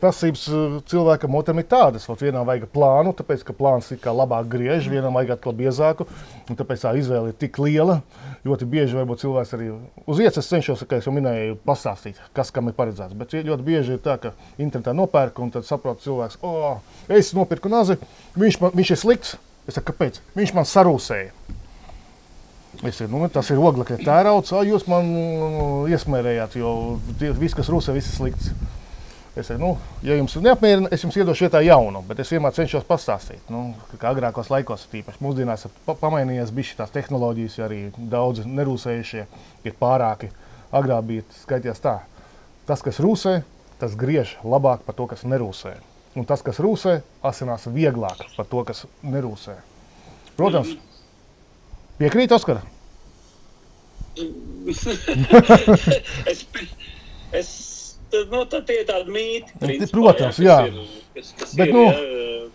prasības cilvēkam, otram ir tādas. Ot, vienam vajag plānu, tāpēc, ka plāns ir kā labāk griež, vienam vajag atkal biezāku. Tāpēc tā izvēle ir tik liela. Ļoti bieži varbūt cilvēks arī uz vietas es cenšos, kā jau minēju, pastāstīt, kas kam ir paredzēts. Bet ļoti bieži ir tā, ka internetā nopērk un tad saprot cilvēks, o, oh, es nopirku nazi, viņš, man, viņš ir slikts. Es saku, kāpēc? Viņš man sarūsēja. Es saku, nu, tas ir oglekļa tērauds, ah, jūs man mm, iesmērējāt, jo viss, kas rūsē, viss ir slikts. Es saku, nu, ja jums neapmierina, es jums iedošu vietā jaunu, bet es vienmēr cenšos pastāstīt. Nu, kā agrākos laikos, tīpaši mūsdienās, pa pamainījies bija šīs tehnoloģijas, ja arī daudzi nerūsējušie ir pārāki. Agrāk bija skaitījās tā, tas, kas rūsē, tas griež labāk par to, kas nerūsē. Un tas, kas rūsē, asinās vieglāk par to, kas nerūsē. Protams, piekrīt Oskara. es, es, nu, tad tie ir tādi mīti. Nu, principā, protams, kas jā. Ir, kas, kas Bet, ir, nu, jā,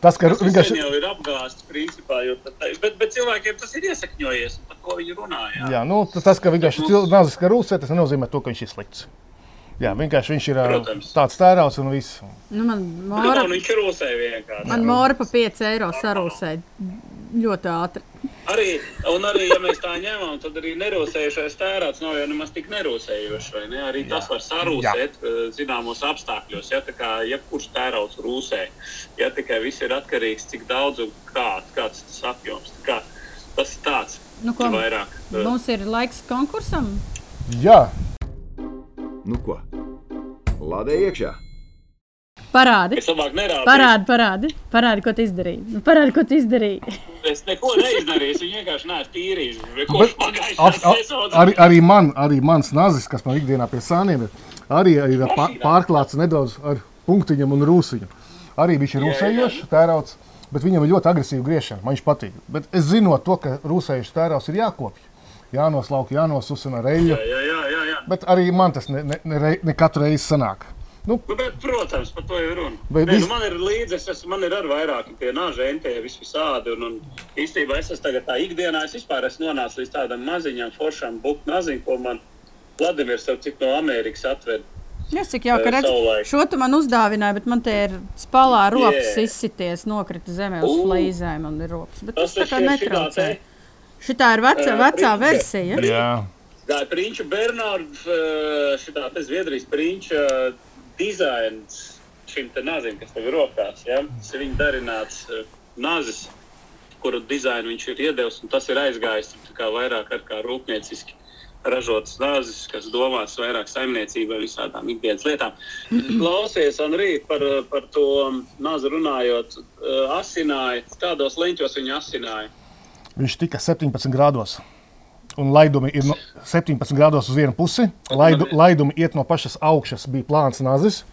tas, ka vienkārši- jau ir apgāsts, principā, jo bet, bet cilvēkiem tas ir iesakņojies, par ko viņi runā. Jā. Jā, nu, tas, ka vienkārši cilvēks ir rūsē, tas nenozīmē to, ka viņš ir slikts. Jā, vienkārši viņš ir Protams. tāds tērauds un viss. Nu, man Nu, mora, man viņš rūsē vienkārši. man mora pa 5 eiro sarūsēja ļoti ātri. Arī, un arī, ja mēs tā ņemam, tad arī nerūsējušais tērauds nav jau nemaz tik nerūsējošs. Ne? Arī Jā. tas var sarūsēt Jā. zināmos apstākļos. Ja tā kā jebkurš tērauds rūsē, ja tikai viss ir atkarīgs, cik daudz un kā, kāds tas apjoms. Tā kā, tas ir tāds nu, ko, vairāk. Mums ir laiks konkursam. Jā. Nu ko? Lādē iekšā! Parādi. Es labāk nerādu. Parādi, parādi, parādi, ko tu izdarīji. Nu, parādi, ko tu izdarīji. es neko neizdarīju. Es vienkārši neesmu tīrījis. Arī, arī, man, arī mans nazis, kas man ikdienā pie sāniem ir, arī ir pārklāts nedaudz ar punktiņiem un rūsiņu. Arī viņš ir rūsējošs, tērauds, bet viņam ir ļoti agresīva griešana. Man viņš patīk. Bet es zinot to, ka rūsējošs tērauds ir jākopja. Jānoslauka, jānosusina reļļu. Jā, jā, jā, jā. Bet arī man tas ne, ne, ne, ne katru reizi sanāk. Nu, nu, bet, protams, par to ir runa. Bet, Nē, nu, man ir līdzi, es man ir arī vairāki pie nāža entēja visvisādi. Un, un īstenībā es esmu tagad tā ikdienā, es vispār esmu nonācis līdz tādam maziņam, foršam buku maziņam, ko man Vladimirs no Amerikas atved. Jā, cik jau, ka redz, šo tu man uzdāvināji, bet man te ir spalā rokas yeah. izsities, nokrita zemē uz uh, flīzēm un ir rokas. Bet tas, tas tā kā netraucē. Šitā ir vecā, uh, vecā versija. Jā. Tā ir Prinča Bernārds, šitā te Zviedrijas Prinča dizains šim nazim, kas tev ir rokās. Ja? Tas ir viņa darināts nazis, kuru dizainu viņš ir iedevis, un tas ir aizgājis vairāk ar kā rūpnieciski ražotas nāzes, kas domās vairāk saimniecībai, visādām ikdienas lietām. Klausies, un rīt par, par to nāzi runājot, asināja, kādos leņķos viņa asināja. Viņš tika 17 grādos un laidumi ir no 17 grādos uz vienu pusi. Laidu, laidumi iet no pašas augšas, bija plāns nazis.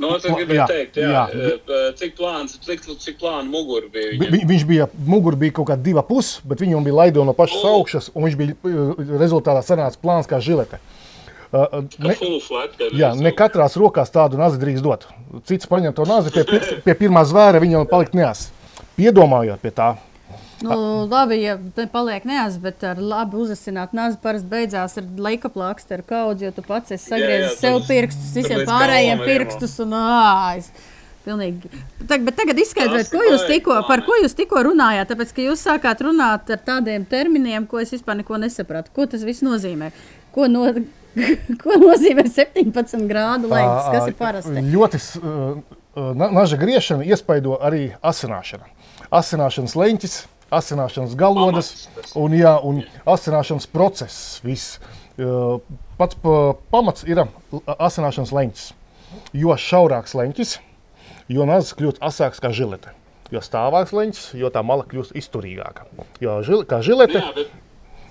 No, es gribēju jā, teikt, jā, jā. cik plāns, cik, cik plāna mugura bija. Viņam? Vi, viņš bija, mugura bija kaut kāda diva puses, bet viņam bija laidumi no pašas oh. augšas, un viņš bija rezultātā sanāca plāns kā žilete. Uh, ne, jā, ne katrās rokās tādu nazi drīkst dot. Cits paņem to nazi pie, pie pirmā zvēra, viņam palikt neas. Piedomājot pie tā, Nu, labi, ja paliek neaz, bet ar labi uzasinātu nāzi parasti beidzās ar leika plākstu, ar kaudzi, jo tu pats esi sagriezis sev pirkstus, visiem pārējiem pirkstus un āis. Pilnīgi. Tag, bet tagad izskaidrojiet, ko jūs tikko, par ko jūs tikko runājāt. Tāpēc, ka jūs sākāt runāt ar tādiem terminiem, ko es vispār neko nesapratu. Ko tas viss nozīmē? Ko, no, ko nozīmē 17 grādu laiks? Kas ir parasti? Ļoti uh, naža griešana iespaido arī asināšanu. Asināšanas leņķis asināšanas galodas un, jā, un asināšanas process. Viss. Pats pamats ir asināšanas leņķis. Jo šaurāks leņķis, jo nazis kļūst asāks kā žilete. Jo stāvāks leņķis, jo tā mala kļūst izturīgāka. Jo žil, kā žilete, jā, bet,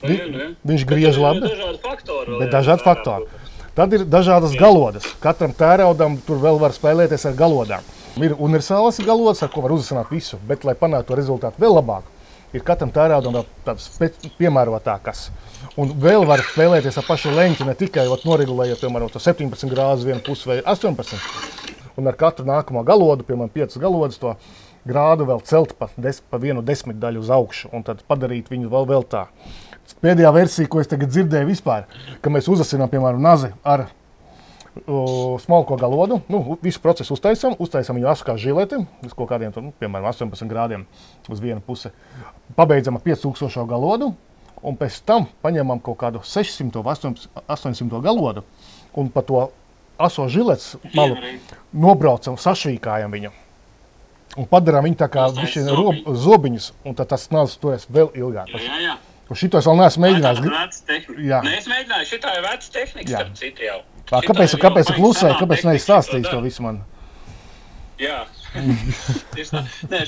vi, jā. viņš griež labi. Dažādi faktori. Dažādi faktori. Tad ir dažādas galodas. Katram tēraudam tur vēl var spēlēties ar galodām. Ir universālas galodas, ar ko var uzzināt visu, bet, lai panāktu rezultātu vēl labāku, ir katram tērādam tāds piemērotākas. Un vēl var spēlēties ar pašu leņķi, ne tikai noregulējot, piemēram, 17 grādus vienu pusi vai 18. Un ar katru nākamo galodu, piemēram, 5 galodus, to grādu vēl celt pa, des, pa vienu desmitdaļu uz augšu un tad padarīt viņu vēl, vēl tā. Pēdējā versija, ko es tagad dzirdēju vispār, ka mēs uzasinām, piemēram, nazi ar smalko galodu. Nu, visu procesu uztaisām, uztaisām viņu asu kā žileti, uz kaut kādiem, nu, piemēram, 18 grādiem uz vienu pusi. Pabeidzam ar 5000 galodu, un pēc tam paņemam kaut kādu 600 vai 800 galodu, un pa to aso žilets malu nobraucam, sašvīkājam viņu. Un padarām viņu tā kā zobiņus, un tad tas nāc turēs vēl ilgāk. Jā, jā, jā. Šito es vēl neesmu mēģinājis. Tā ir veca tehnika. Nē, es mēģināju, šī ir veca tehnika, starp citu jau. Tā, kāpēc tu kāpēc klusēji? Kāpēc neizstāstīji to visu man? Jā. Nē,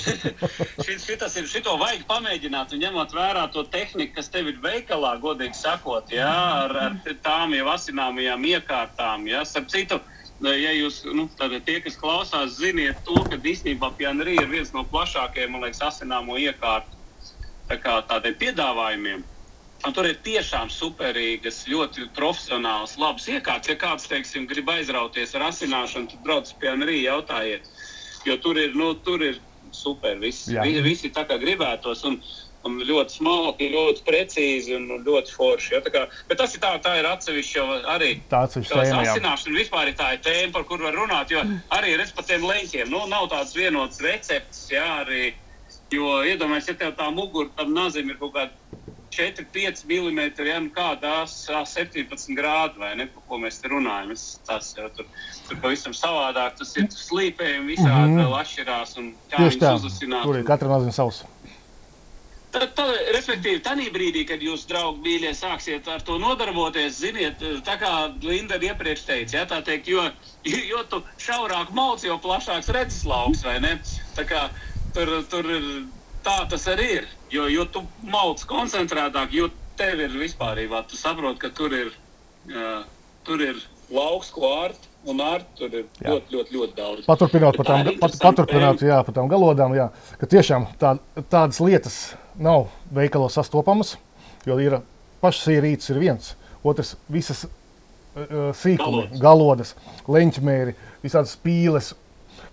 šitas ir, šito vajag pamēģināt, un ņemot vērā to tehniku, kas tev ir veikalā, godīgi sakot, jā, ar, ar tām jau asināmajām iekārtām. Jā, starp citu, ja jūs, nu, tie, kas klausās, ziniet to, ka īstenībā Pianrī ir viens no plašākajiem, man liekas, asināmo iekārtu tā kā, tādiem piedāvājumiem. Un tur ir tiešām superīgas, ļoti profesionāls, labs iekārts. Ja kāds, teiksim, grib aizrauties ar asināšanu, tad brauc pie Anrī jautājiet. Jo tur ir, nu, tur ir super, viss, visi, visi tā kā gribētos. Un, un ļoti smalki, ļoti precīzi un ļoti forši. Ja, kā, bet tas ir tā, tā ir atsevišķa arī asināšana. Vispār ir tā ir tēma, par kuru var runāt. Jo arī redz par tiem leņķiem. Nu, nav tāds vienots recepts, jā, arī Jo iedomājieties, ja tev tā mugura tam nazim ir kaut kāda 4-5 mm, ja nu kādās 17 grādi, vai ne, par ko mēs te runājam. Es, tas jau tur, tur pavisam savādāk, tas ir slīpējumi visādi Mhm. vēl atšķirās un viņus uzlasināt. tur ir katra mazliet savs. Tad, tad, respektīvi, tajā brīdī, kad jūs, draugi, mīļie, sāksiet ar to nodarboties, ziniet, tā kā Linda iepriekš teica, ja, tā teikt, jo, jo tu šaurāk mauc, jo plašāks redzes lauks, vai ne? Tā kā tur, tur tā tas arī ir, jo, jo tu mauc koncentrētāk, jo tev ir vispārībā, tu saproti, ka tur ir, uh, tur ir lauks, ko ārt, un ārt tur ir Jā. ļoti, ļoti, ļoti daudz. Paturpināt par Tā tām, pat, tēma. jā, par tām galodām, jā, ka tiešām tā, tādas lietas nav veikalos sastopamas, jo ir pašas ierīces ir viens, otrs visas uh, sīkumi, Galodas. leņķmēri, visādas pīles,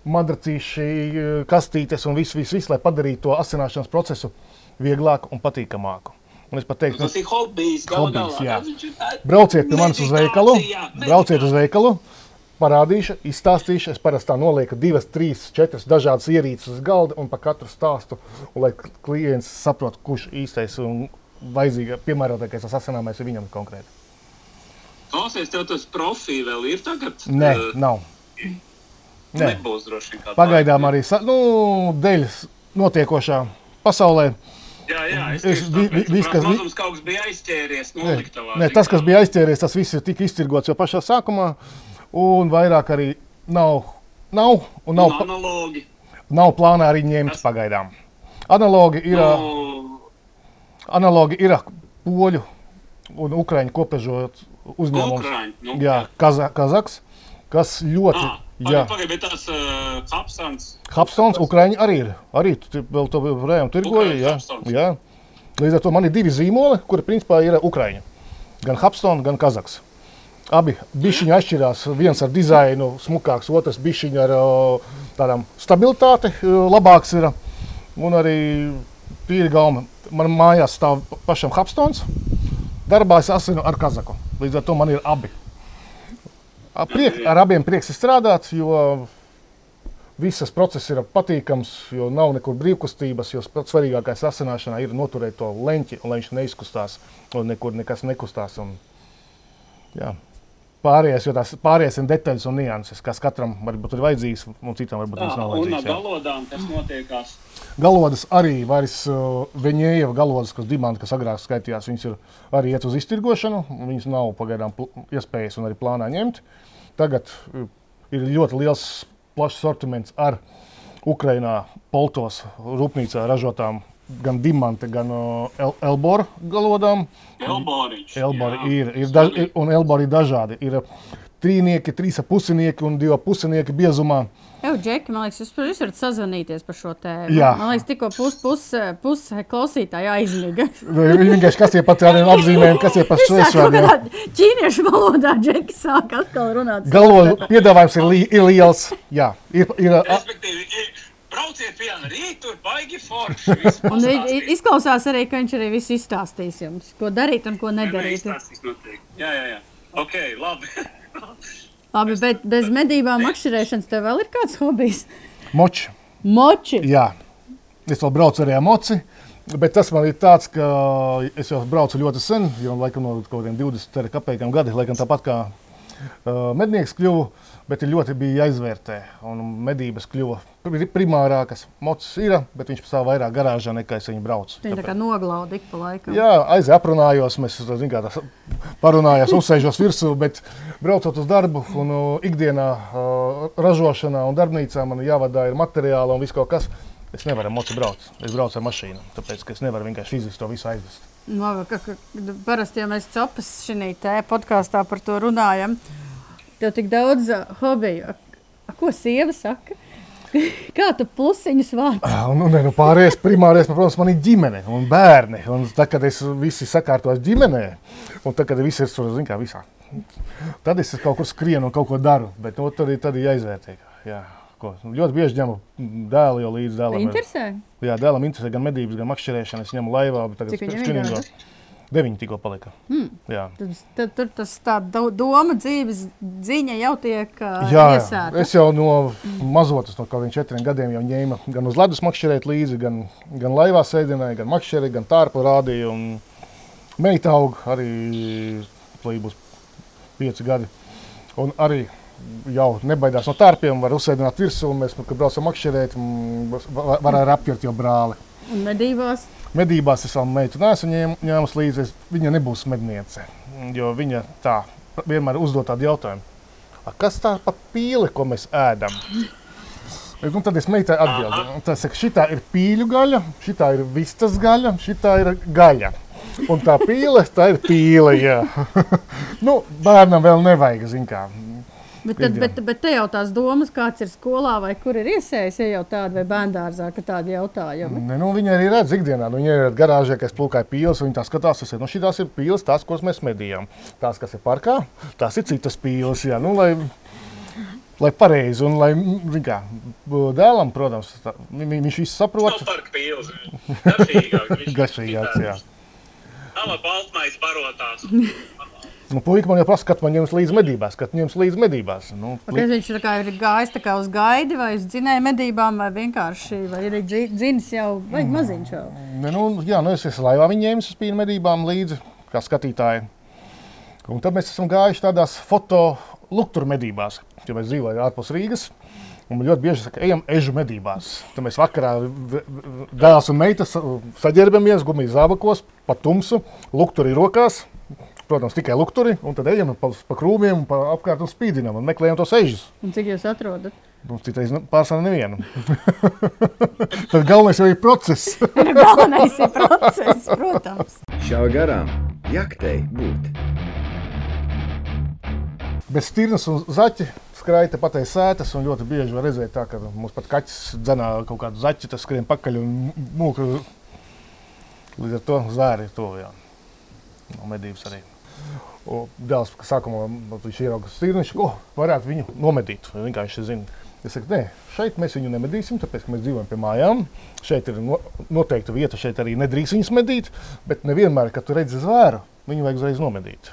madracīši, uh, kastītes un viss, viss, viss, lai padarītu to asināšanas procesu vieglāku un patīkamāku. Un es pat teiktu, Tas ir hobijs, Hobijs, jā. Brauciet pie manis uz veikalu, brauciet uz veikalu, parādīšu, izstāstīšu. Es parasti tā nolieku divas, trīs, četras dažādas ierīces uz galda un par katru stāstu, un lai klients saprotu, kurš īstais un vajadzīgais, piemērotākais sasināmais ir viņam konkrēti. Klausies, tev tas profils vēl ir tagad? Nē, Eh, nav. Nē. Nebūs droši vien. Pagaidām arī nu, dēļ notiekošā pasaulē. Jā, jā, es Es- vi- vi- ka kas vi- mazums kaut kas bija aizķēries Nē, noliktavā. nē, tas, kas bija aizķēries, tas viss ir tik iztirgots jau pašā sākumā, un vairāk arī nav. Nav, un nav, nav pa- analogi. nav plānā arī ņemt Tas- pagaidām. Analogi ir, no. Nu, analogi ir poļu un ukrāņu kopežot uzņēmums. Ukraiņi. Nu, Jā, Kaza, Kazaks, kas ļoti. Ah, Jā, Pagaid, bet tas uh, Hapsons. Hapstons, Ukrāņi arī ir. Arī tu vēl to joprojām tirgoja. Ukraiņu Jā, Hapstons. jā. Līdz ar to man ir divi zīmoli, kuri principā ir Ukrāņi. Gan Hapstons, gan Kazaks. Abi bišķiņi atšķirās. Viens ar dizainu smukāks, otrs bišķiņi ar tādām stabilitāti labāks ir. Un arī tīri gauma. Man mājās stāv pašam Hapstons. Darbā es asinu ar Kazaku. Līdz ar to man ir abi. Priek, ar abiem prieks ir strādāt, jo visas process ir patīkams, jo nav nekur brīvkustības. Jo svarīgākais asināšanā ir noturēt to leņķi, un lai viņš neizkustās, un nekur nekas nekustās. Un, jā. Pārējais, jo tās pārējais ir detaļas un nianses, kas katram varbūt ir vajadzīgs, un citam varbūt tas nav Un ar vajadzīgs. galodām, kas notiekās. Galodas arī vairs uh, viņēja galodas, kas dimanta, kas agrāk skaitījās, viņas ir arī iet uz iztirgošanu. Viņas nav pagaidām iespējas un arī plānā ņemt. Tagad uh, ir ļoti liels, plašs sortiments ar Ukrainā, Poltos, rūpnīcā ražotām gan dimanta, gan uh, el elbora galodām. Elboriņš. Elbori jā. ir, ir, daž, ir, un elbori ir dažādi. Ir trīnieki, trīs pusinieki un divi pusinieki biezumā. Jā, Džeki, man liekas, jūs, varat sazvanīties par šo tēmu. Jā. Man liekas, tikko pusi pus, pus klausītāji aizmiga. Viņi vienkārši kas ir pat tādiem apzīmējumiem, kas ir pat runāt ķīniešu valodā, Džeki sāk atkal runāt. Galodu piedāvājums ir, li ir liels. Jā, ir, ir, Respektīvi, brauciet pie rīta, tur baigi forši. viss Un izklausās arī, ka viņš arī viss izstāstīs jums, ko darīt un ko nedarīt. Jā, jā, jā. Ok, labi. Labi, bet bez medībām, makšķerēšanas tev vēl ir kāds hobijs? moči. Moči. Jā, es vēl braucu arī ar moci. Bet tas man ir tāds, ka es jau braucu ļoti sen, jau laikam no kaut kādiem 20 kapekām gadi, laikam tāpat kā mednieks kļuvu, bet ļoti bija jāizvērtē. Medības kļuva pri- primārākas. Mocis ir, bet viņš stāv vairāk garāžā nekā es viņu braucu. Viņa tā kā noglauda ik pa laikam. Jā, aizjāju, aprunājos, mēs kā, parunājās, uzsēžos virsū, bet braucot uz darbu un uh, ikdienā uh, ražošanā un darbnīcā man jāvadā ir materiāli un viss kaut kas. Es nevaru moci braukt. Es braucu ar mašīnu, tāpēc es nevaru vienkārši fiziski to visu aizvest. Labi, ka, ka, parasti, ja mēs copas šī podkāstā par to runājam, tev tik daudz uh, hobiju. Ko sieva saka? Kā tu plusiņus vāc? Un, un, nu, pārējais, primārais, protams, man ir ģimene un bērni. Un tad, kad es visi sakārtos ģimenē, un tad, kad viss ir tur, zin kā, visā, tad es kaut kur skrienu un kaut ko daru. Bet nu, tad, tad ir jāizvērtē. Jā, ko. Ļoti bieži ņemu dēlu jau līdz dēlam. Interesē. Jā, dēlam interesē gan medības, gan makšķerēšana. Es ņemu laivā, bet tagad spinningo. gadi? Deviņi tikko palika. Jā. Tad, tad tur tas tā do- doma, dzīves ziņa jau tiek uh, Jā, jā. es jau no mazotas, no kādiem četriem gadiem, jau ņēmu gan uz ledus makšķerēt līdzi, gan, gan laivā sēdināju, gan makšķerēt, gan tārpu rādīju. Meita aug arī, lai būs pieci gadi. Un arī jau nebaidās no tārpiem, var uzsēdināt virsū, mēs, nu, kad braucam makšķerēt, mm, va- var arī apķert jau brāli. Un medībās. Medībās es vēl meitu nesu ņēm, ņēmus līdzi. Viņa nebūs medniece. Jo viņa tā vienmēr uzdod tādu jautājumu, "A, kas tā pa pīli, ko mēs ēdam? Un nu, tad es meitai atbildēju, ka šī ir pīļu gaļa, šī ir vistas gaļa, šī ir gaļa. Un tā pīle, tā ir pīle. nu, bērnam vēl nevajag, zin kā. Bet, tad, bet, bet te jau tās domas, kāds ir skolā vai kur ir iesējis, ja jau tāda vai bērngārzā, ka tādi jautājumi. Ne, nu, viņa arī redz ikdienā. Nu, viņa ir garāžā, kas plūkāja pīles. Viņa tā skatās, tas ir. Nu, šīs ir pīles, tās, kuras mēs medījām. Tās, kas ir parkā, tās ir citas pīles. Jā, nu, lai, lai pareizi un lai zin kā, dēlam, protams, tā, vi- viņš visu saprot. Nav parka pīles. Garšīgāks, jā. Nav baltmais barotās. Nu, Puika man jau prasa, kad man ņems līdzi medībās, kad ņems līdzi medībās. Nu, Kāpēc viņš tā kā ir gājis tā kā uz gaidi vai uz dzinēju medībām, vai vienkārši, vai dzi- dzinis jau, vai maziņš jau. Ne, nu, jā, nu es esmu laivā viņa ņēmis uz pīnu medībām līdzi, kā skatītāji. Un tad mēs esam gājuši tādās foto luktur medībās, jo mēs dzīvojam ārpus Rīgas. Un ļoti bieži saka, ejam ežu medībās. Tad mēs vakarā dēls un meita sa- saģērbamies gumijas zābakos, pa tumsu, lukturi rokās. Protams, tikai lukturi, un tad ejam pa, pa krūmiem, un pa apkārt un spīdinām un meklējam tos ežus. Un cik jūs atrodat? Nu, Citreiz pārsvarā nevienu. tad galvenais jau ir process. Galvenais ir process, protams. Šā garām jaktei būt. Bez stirnas un zaķa skraita pateicis sētas, un ļoti bieži var redzēt, tā, ka mums pat kaķis dzenā kaut kādu zaķi, tas skrien pakaļ un mūka. Līdz ar to zvēri ir to jā. No medības arī. Dēls sākumā viņš ierauga stirnu, viņš oh, varētu viņu nomedīt. Viņš vienkārši zina. Es saku, nē, šeit mēs viņu nemedīsim, tāpēc ka mēs dzīvojam pie mājām. Šeit ir no, noteikta vieta, šeit arī nedrīkst viņus medīt. Bet nevienmēr, kad tu redzi zvēru, viņu vajag uzreiz nomedīt.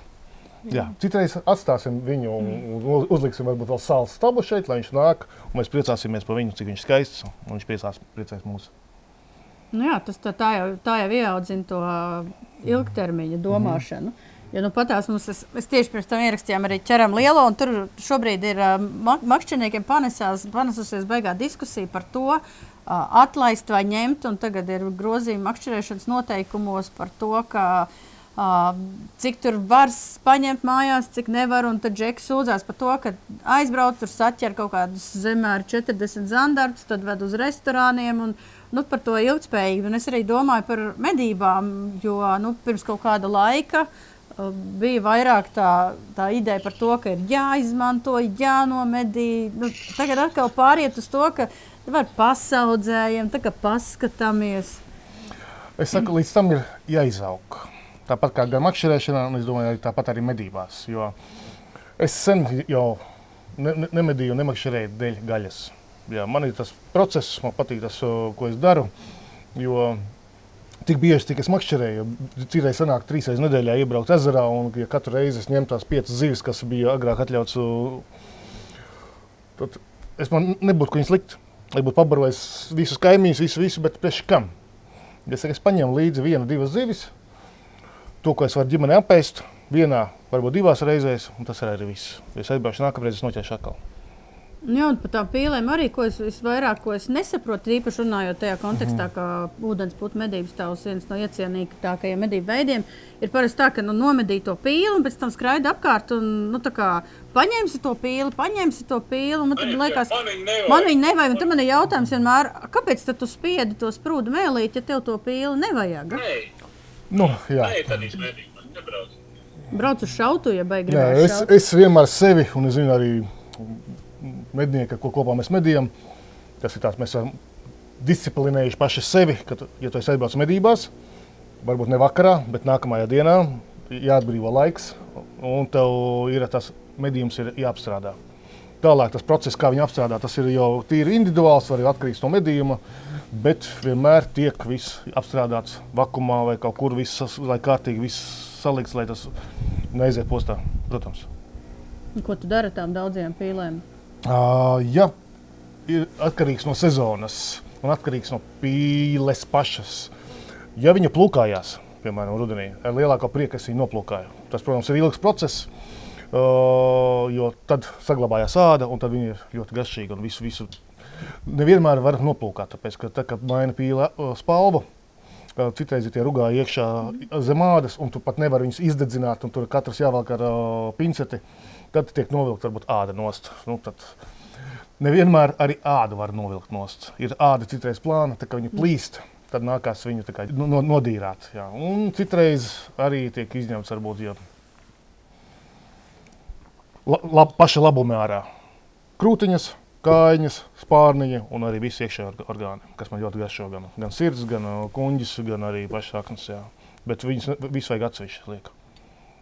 Jā, citreiz atstāsim viņu uz- uzliksim varbūt vēl sāla stabu šeit, lai viņš nāk. un Mēs priecāsimies par viņu, cik viņš ir skaists. un Viņš priecās, priecēs mūsu. Nu jā, tas tā, tā, jau, tā jau ieaudzina to ilgtermiņa domāšanu. Jo nu, patās mums, es, es tieši pirms tam ierakstījām arī ķeram lielo, un tur šobrīd ir uh, mak makšķerniekiem panesās, panesusies beigā diskusija par to, uh, atlaist vai ņemt, un tagad ir grozījumi makšķerēšanas noteikumos par to, ka Uh, cik tur var paņemt mājās, cik nevar. Un tad Džeks sūdzās par to, ka aizbrauc tur saķer kaut kādus zemēr 40 zandartus, tad ved uz restorāniem. Un, nu, par to ilgspējību. Un es arī domāju par medībām, jo nu, pirms kaut kāda laika uh, bija vairāk tā, tā ideja par to, ka ir jāizmanto, jānomedī. Nu, tagad atkal pāriet uz to, ka var pasaudzējiem, tā kā paskatāmies. Es saku, līdz tam ir jāizaug. Tāpat kā gan makšķerēšanā, un es domāju, tāpat arī medībās. Jo es sen jau ne, ne, nemedīju, nemakšķerēju dēļ gaļas. Jā, man ir tas process, man patīk tas, ko es daru. Jo tik bieži, cik es makšķerēju, citreiz sanāk trīs reizes nedēļā iebraukt ezerā, un ja katru reizi es ņemtu tās piecas zivis, kas bija agrāk atļauts, tad es man nebūtu ko viņas likt. Lai būtu pabarojis visus kaimiņus, visu, visu, bet priekš kam? Es, es paņēmu līdzi vienu, divas zivis, to, ko es varu ģimenē apēst, vienā, varbūt divās reizēs, un tas ir arī viss. Ja es aizbraucu nākamreiz, es noķeršu atkal. Nu Jā, un par tām pīlēm arī, ko es visvairāk ko es nesaprotu, īpaši runājot tajā kontekstā, Mhm. ka ūdenspuķa medības tavs viens no iecienītākajiem medību veidiem ir parasti tā, ka nu, nomedī to pīli un pēc tam skraida apkārt un nu, tā kā paņemsi to pīli, paņemsi to pīli. un Man tad liekas, Man viņa nevajag. man viņa nevajag. Un tad man ir jautājums vienmēr, kāpēc tad tu spiedi to sprūdu mēlīt, ja tev to pīli nevajag? Nē, Nu, jā. nē, tad viņš. Man nebrauc. Brauc uz šautu, ja beigās. Nē, es, es vienmēr sevi, un es zinu arī mednieka, ko kopā mēs medījam, tas ir tāds, mēs esam disciplinējuši paši sevi, ka, ja tu esi aizbraucis medībās, varbūt ne vakarā, bet nākamajā dienā jāatbrīvo laiks, un tev ir tas medījums ir jāapstrādā. Tālāk tas process, kā viņu apstrādāt, tas ir jau tīri individuāls, arī atkarīgs no medījuma. Bet vienmēr tiek viss apstrādāts vakumā vai kaut kur, viss, sas- lai kārtīgi viss salikts, lai tas neaiziet postā. Protams. Ko tu dari ar tām daudzajām pīlēm? Uh, ja ir atkarīgs no sezonas un atkarīgs no pīles pašas. Ja viņa plūkājās, piemēram, rudenī, ar lielāko prieku es viņu noplūkāju. Tas, protams, ir ilgs process, uh, jo tad saglabājās āda un tad viņa ir ļoti garšīga visu, visu nevienmēr var noplūkāt. Tāpēc, ka tad, kad maina pīle uh, spalvu, uh, citreiz ir tie rugā iekšā zem ādas, un tu pat nevari viņus izdedzināt, un tur katrs jāvelk ar uh, pinceti. Tad tiek novilkta varbūt āda nost. Nu, tad nevienmēr arī ādu var novilkt nost. Ir āda citreiz plāna, tā kā viņa plīst. Tad nākās viņu kā no, no, nodīrāt. Jā. Un citreiz arī tiek izņemts varbūt jau la, lab, paša labuma ārā. Krūtiņas, kājiņas, spārniņa un arī visi iekšējie orgāni, kas man ļoti garšo. Gan, gan sirds, gan uh, kuņģis, gan arī pašas saknes. Jā. Bet viņus ne- visu vajag atsevišķi liekt.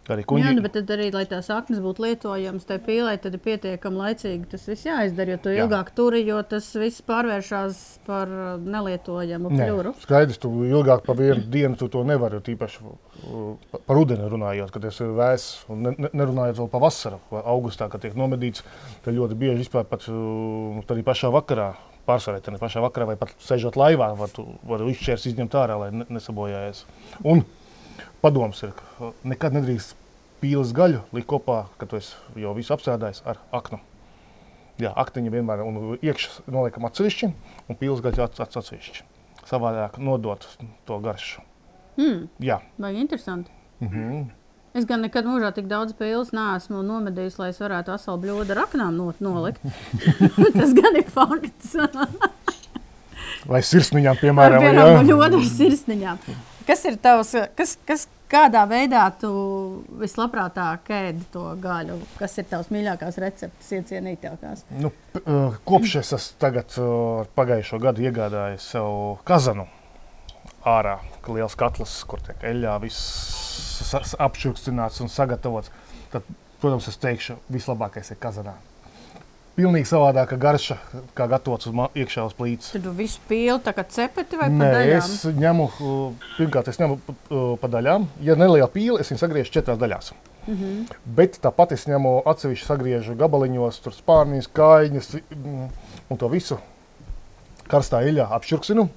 Arī Jā, kuņģi. nu, bet tad arī, lai tās saknes būtu lietojamas, tai pīlē, tad ir pietiekami laicīgi tas viss jāizdara. Jo tu Jā. ilgāk turi, jo tas viss pārvēršas par uh, nelietojamu Nē, kļūru. skaidrs, tu ilgāk par vienu dienu tu to nevari. Tīpaši uh, pa- par rudeni runājot, kad ir vēss, un ne, ne, nerunājot vēl par vasaru, vai augustā, kad tiek nomedīts. Tad ļoti bieži vispār pat uh, arī pašā vakarā. Pārsvarā tā pašā vakarā, vai pat sēžot laivā, var, var izšķērs izņemt ārā, lai ne, nesabojājies. Un padoms ir, ka nekad nedrīkst pīles gaļu likt kopā, kad tu jau visu apstrādājis ar aknu. Jā, aktiņi vienmēr ir iekšā noliekam atsevišķi, un pīles gaļa ats- ats- atsevišķi. Savādāk nodot to garšu. Mm, Jā, vai interesanti? mm -hmm. Es gan nekad mūžā tik daudz pīles neesmu nomedījis, lai es varētu asālu bļodu ar aknām nolikt. tas gan ir fakts. vai sirsniņām, piemēram, bļodu ar sirsniņām. Kas ir tavs, kas, kas, kādā veidā tu vislabprātāk ēdi to gaļu? Kas ir tavs mīļākās receptes, iecienītākās? Nu, uh, kopš es esmu tagad, uh, pagājušo gadu iegādājies sev kazanu ārā, ka liels katls, kur tiek eļļā viss apšurkstināts un sagatavots. Tad, protams, es teikšu, vislabākais ir kazanā. Pilnīgi savādāka garša, kā gatavots uz iekšā uz plīts. Tad visu pīli tā kā cepeti vai Nē, daļām? es ņemu, uh, pirmkārt, es ņemu uh, pa daļām. Ja neliela pīle, es viņu sagriežu četrās daļās. Mm. -hmm. Bet tāpat es ņemu atsevišķi sagriežu gabaliņos, tur spārnīs, kājiņas mm, un to visu karstā eļļā apšurksinu.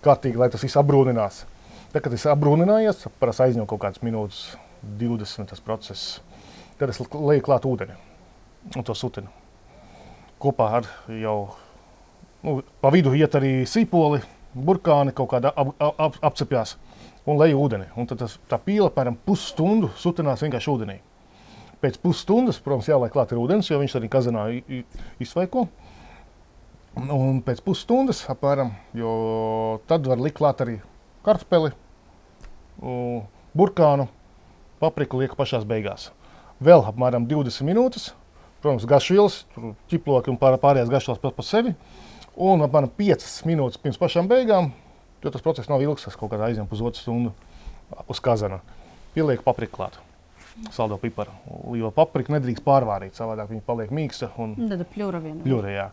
Kārtīgi, lai tas viss apbrūninās. Tad, kad tas apbrūninājies, parasti aizņem kaut kādas minūtes, 20 tas process. Tad es lieku klāt ūdeni un to sutinu. Kopā ar jau nu, pa vidu iet arī sīpoli, burkāni kaut kādā ap, ap, ap, apcepjās un leju ūdeni. Un tad tas, tā pīle apmēram pusstundu sutinās vienkārši ūdenī. Pēc pusstundas, protams, jāliek klāt ir ūdens, jo viņš arī i- izsvaiko. Un- pēc pusstundas apmēram, jo tad var likt klāt arī kartupeli, burkānu, papriku lieku pašās beigās. Vēl apmēram 20 minūtes, protams, tur ķiploki un pār, pārējās garšvielas pats par sevi. Un apmēram 5 minūtes pirms pašām beigām, jo tas process nav ilgs, tas kaut kādā aizņem pusotru stundu uz kazana. Pieliek papriku klāt, saldo piparu. Jo paprika nedrīkst pārvārīt, savādāk viņa paliek mīksta un Tad pļūra viena. ļurējā.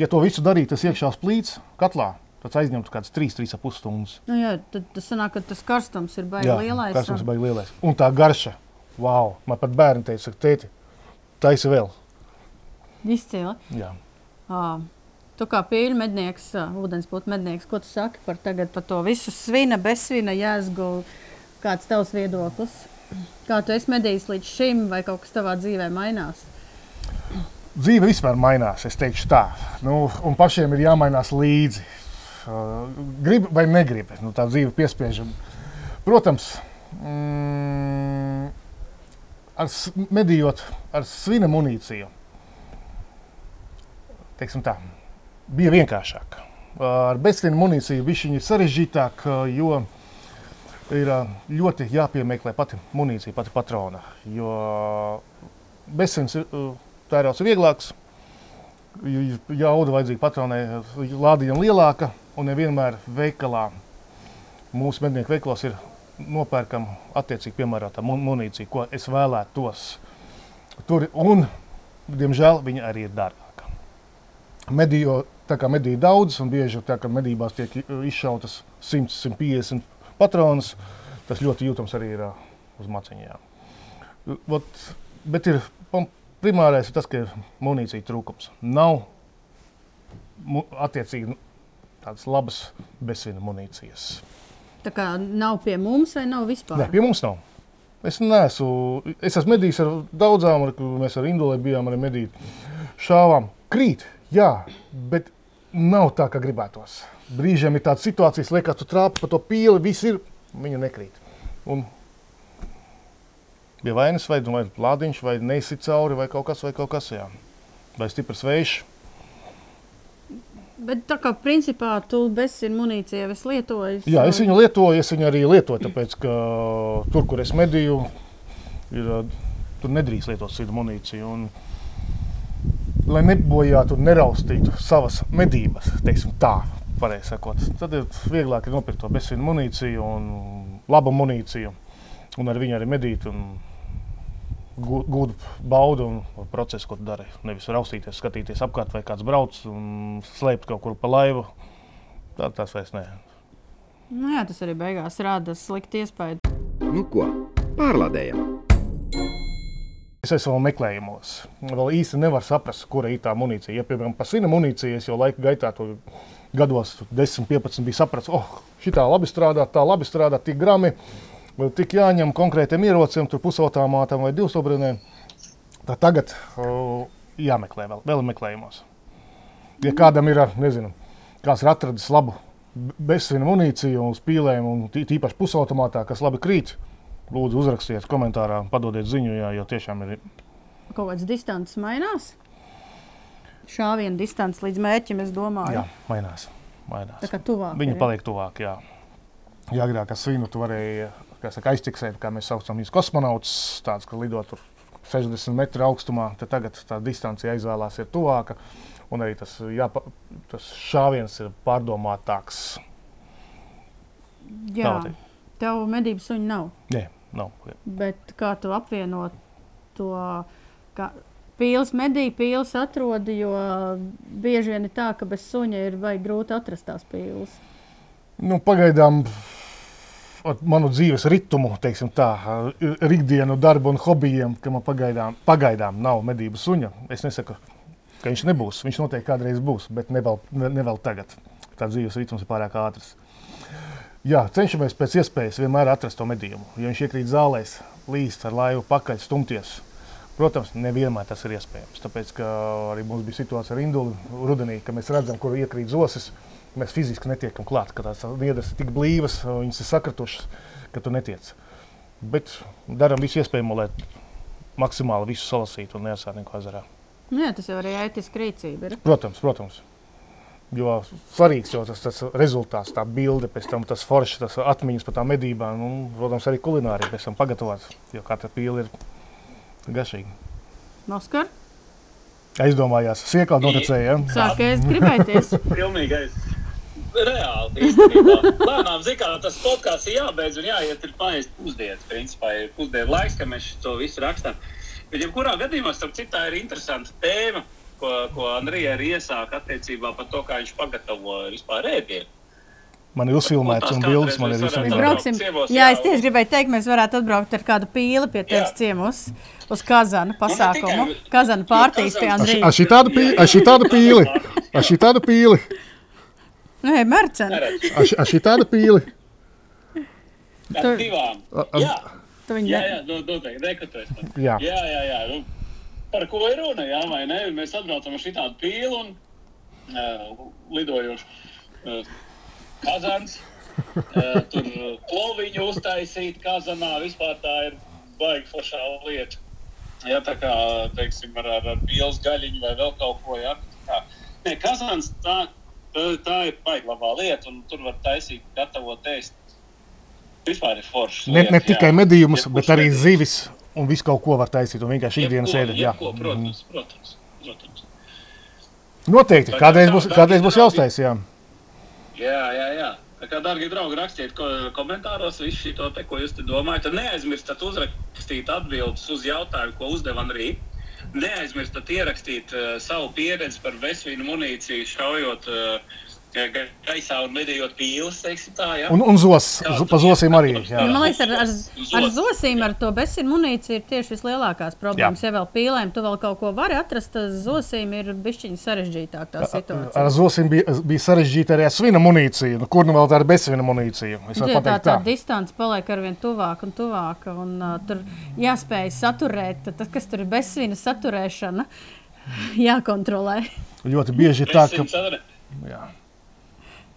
Ja to visu darīt, tas iekšā uz plīts, katlā, tad aizņemtu kaut kādas 3-3,5 stundas. Nu, jā, tad tas sanāk, ka tas karstums ir baigi Jā, lielais. karstums ir baigi lielais. Un tā garša, wow, man pat bērni teica, tēti, taisi vēl. Izcili. Jā. Ā, Tu kā pīļu mednieks, ūdenspūta mednieks, ko tu saki par, tagad, par to visu svina, bezsvina jēzgu? Kāds tavs viedoklis? Kā tu esi medījis līdz šim, vai kaut kas tavā dzīvē mainās? Dzīve vispār mainās, es teikšu tā. Nu, un pašiem ir jāmainās līdzi. Gribu vai negribu, nu, tā dzīve piespiež. Protams, mm, ar medījot ar svina munīciju, tā, bija vienkāršāk. Ar bezsvina munīciju viņš ir sarežģītāk, jo ir ļoti jāpiemeklē pati munīcija, pati patrona. Jo bezsvins tērauds ir vieglāks, jauda vajadzīga patronai lādiņam lielāka, un nevienmēr veikalā, mūsu mednieku veikalos ir nopērkama attiecīgi piemērota mun- munīcija, ko es vēlētos. Tur, un, diemžēl, viņa arī ir dārgāka. Medījo, tā kā medīja daudz, un bieži tā medībās tiek izšautas 100, 150 patronas, tas ļoti jūtams arī ir uz maciņām. Bet ir primārais ir tas, ka ir munīcija trūkums. Nav mu, attiecīgi nu, tādas labas bezsvina munīcijas. Tā kā nav pie mums vai nav vispār? Nē, pie mums nav. Es neesmu, es esmu medījis ar daudzām, ar, mēs ar Indulē bijām arī medīt. Šāvām krīt, jā, bet nav tā, kā gribētos. Brīžiem ir tādas situācijas, liekas, tu trāpi pa to pīli, viss ir, viņa nekrīt. Un bija vainas, vai, vai plādiņš, vai nesit cauri, vai kaut kas, vai kaut kas, jā. Vai stiprs vējš. Bet tā kā principā tu bezsina munīciju esi lietojis. Jā, es viņu lietoju, es viņu arī lietoju, tāpēc, ka tur, kur es medīju, ir, tur nedrīkst lietot citu munīciju. Un, lai nebojātu un neraustītu savas medības, teiksim tā, sakot, tad ir vieglāk ir nopirkt to bezsvinu munīciju un labu munīciju, un ar viņu arī medīt un gūt baudu un procesu, ko tu dari. Nevis raustīties, skatīties apkārt, vai kāds brauc un slēpt kaut kur pa laivu. Tā tas vairs ne. Nu, jā, tas arī beigās rada sliktu iespēju. Nu ko, pārlādējam! Es esmu vēl meklējumos. Vēl īsti nevaru saprast, kura ir tā munīcija. Ja, piemēram, par sinu munīciju, es jau laika gaitā, to gados, 10, 15, biju sapratis, oh, šī tā labi strādā, tā labi strādā, tik grami, tik jāņem konkrētiem ierocēm, tur pusautomātam vai divsobrinēm. Tā tagad o, jāmeklē vēl, vēl meklējumos. Ja kādam ir, nezinu, kāds ir atradis labu bezsvina munīciju un spīlēm, un tī- tīpaši pusautomātā, kas labi krīt, lūdzu uzrakstiet komentārā, padodiet ziņu, jā, jo tiešām ir Kaut kāds distants mainās. Šāviena distance līdz mērķim, es domāju. Jā, mainās. mainās. Tā kā tuvāk. Viņi ir. paliek tuvāk. Jā, jā agrāk ar svinu tu varēji saka, aiztiksēt, kā mēs saucam viņus kosmonautus, tāds, ka lido tur 60 metru augstumā. Tad tagad tā distance aizvēlās ir tuvāka. Un arī tas, jāpa, tas šāviens ir pārdomātāks. Jā, tā teikt. Tev medību suņi nav. Nē, nav. Bet kā tu apvienot to? Kā Pīls medīja, pīls atrodi, jo bieži vien ir tā, ka bez suņa ir grūti atrast tās pīles. Nu, pagaidām ar manu dzīves ritmu, teiksim tā, ar ikdienu darbu un hobijiem, ka man pagaidām, pagaidām nav medību suņa. Es nesaku, ka viņš nebūs. Viņš noteikti kādreiz būs, bet ne vēl, ne, ne vēl tagad. Tā dzīves ritms ir pārāk ātrs. Jā, cenšamies pēc iespējas vienmēr atrast to medījumu. Ja viņš iekrīt zālēs, līst ar laivu pakaļ, stumties. Protams, nevienmēr tas ir iespējams. Tāpēc arī mums bija situācija ar Indulu rudenī, kad mēs redzam, kur iekrīt zosis. Mēs fiziski netiekam klāt, ka tās niedras ir tik blīvas, viņas ir sakritušas, ka tu netiec. Bet darām visu iespējamo, lai maksimāli visu salasītu un neasārnītu ezerā. Nu, jā, tas jau arī ētiski rīcība ir. Protams, protams. Jo svarīgs jau tas, tas rezultāts, tā bilde, pēc tam tas foršs, tas atmiņas par tām medībām, un, protams, arī kulinārija pēc tam pagatavots, jo katra pīle ir garšīga. Oskar, Aizdomājās, siekā noticēja. Ja? sākēs gribēties. Pilnīgais. Reāli. īstenībā. Lēnām, zin kā, tas podkāsts ir jābeidz un jāiet ir paēst pusdienas. Principā ir pusdienu laiks, ka mēs to visu rakstām. Bet, ja kurā gadījumā, starp citu, tā ir interesanta tēma, ko, ko Andrija arī iesāka attiecībā par to, kā viņš pagatavo vispār ēdienu. Man ir uzfilmēts un bildes man ir. Ciemos, Jā, jā, es tieši gribēju teikt, mēs varētu atbraukt ar kādu pīli pie tevis Jā. ciemos uz Kazana pasākumu. tikai- Kazana pārtīs pie Andrija. Ar šī tādu pīli, ar šī tādu pīli, ar šī tādu pīli, Nu, hei, Mercen, Neredz. ar šī- ar šī tādu pīli. Ar Tur- divām. A- Jā, tu viņu jā, ne... jā no- noteikti. Nekatojas man. Jā. Jā, jā, jā. Nu, par ko ir runa? Jā, vai ne? Mēs atbraucam ar šādu pīli un uh, lidojošu uh, kazans. Uh, tur kloviņu uztaisīt kazanā. Vispār tā ir baigi foršā lieta. Jā, tā kā, teiksim, ar, ar, ar pīles gaļiņu vai vēl kaut ko. Jā, tā. Nē, kazans tā, tā, tā ir baigi labā lieta un tur var taisīt, gatavot ēst. Vispār ir forši. Ne, ne tikai medījumus, bet arī zīves. zivis un visu kaut ko var taisīt un vienkārši ikdienas ēda. Jā. jebko, Protams, protams. protams. Noteikti, Tā- kādreiz būs, kādreiz būs jāuztais, jā. Jā, jā, jā. Tā kā, darbie draugi, rakstiet ko, komentāros visu šo te, ko jūs te domājat. Tad neaizmirstiet uzrakstīt atbildes uz jautājumu, ko uzdeva Andrija. neaizmirstat ierakstīt uh, savu pieredzi par vesvīnu munīciju, šaujot uh, gaisā un lidojot pīles, teiksim tā, ja? Un, un zos, Jā, pa zosiem arī. Jā. Ja, man liekas, ar, ar, ar zosīm, ar to bezsīm munīciju ir tieši vislielākās problēmas. Jā. Ja vēl pīlēm tu vēl kaut ko vari atrast, tad zosīm ir bišķiņa sarežģītāk tā situācija. Ar zosim bija, bija sarežģīta arī ar svina munīciju. Nu, kur nu vēl tā ir bezsvina munīcija? Jā, tā, tā tā. distance paliek ar vien tuvāk un tuvāk. Un, uh, tur jāspēj saturēt, tas, kas tur ir bezsvina saturēšana, jākontrolē. Ļoti bieži ir tā, ka. Jā.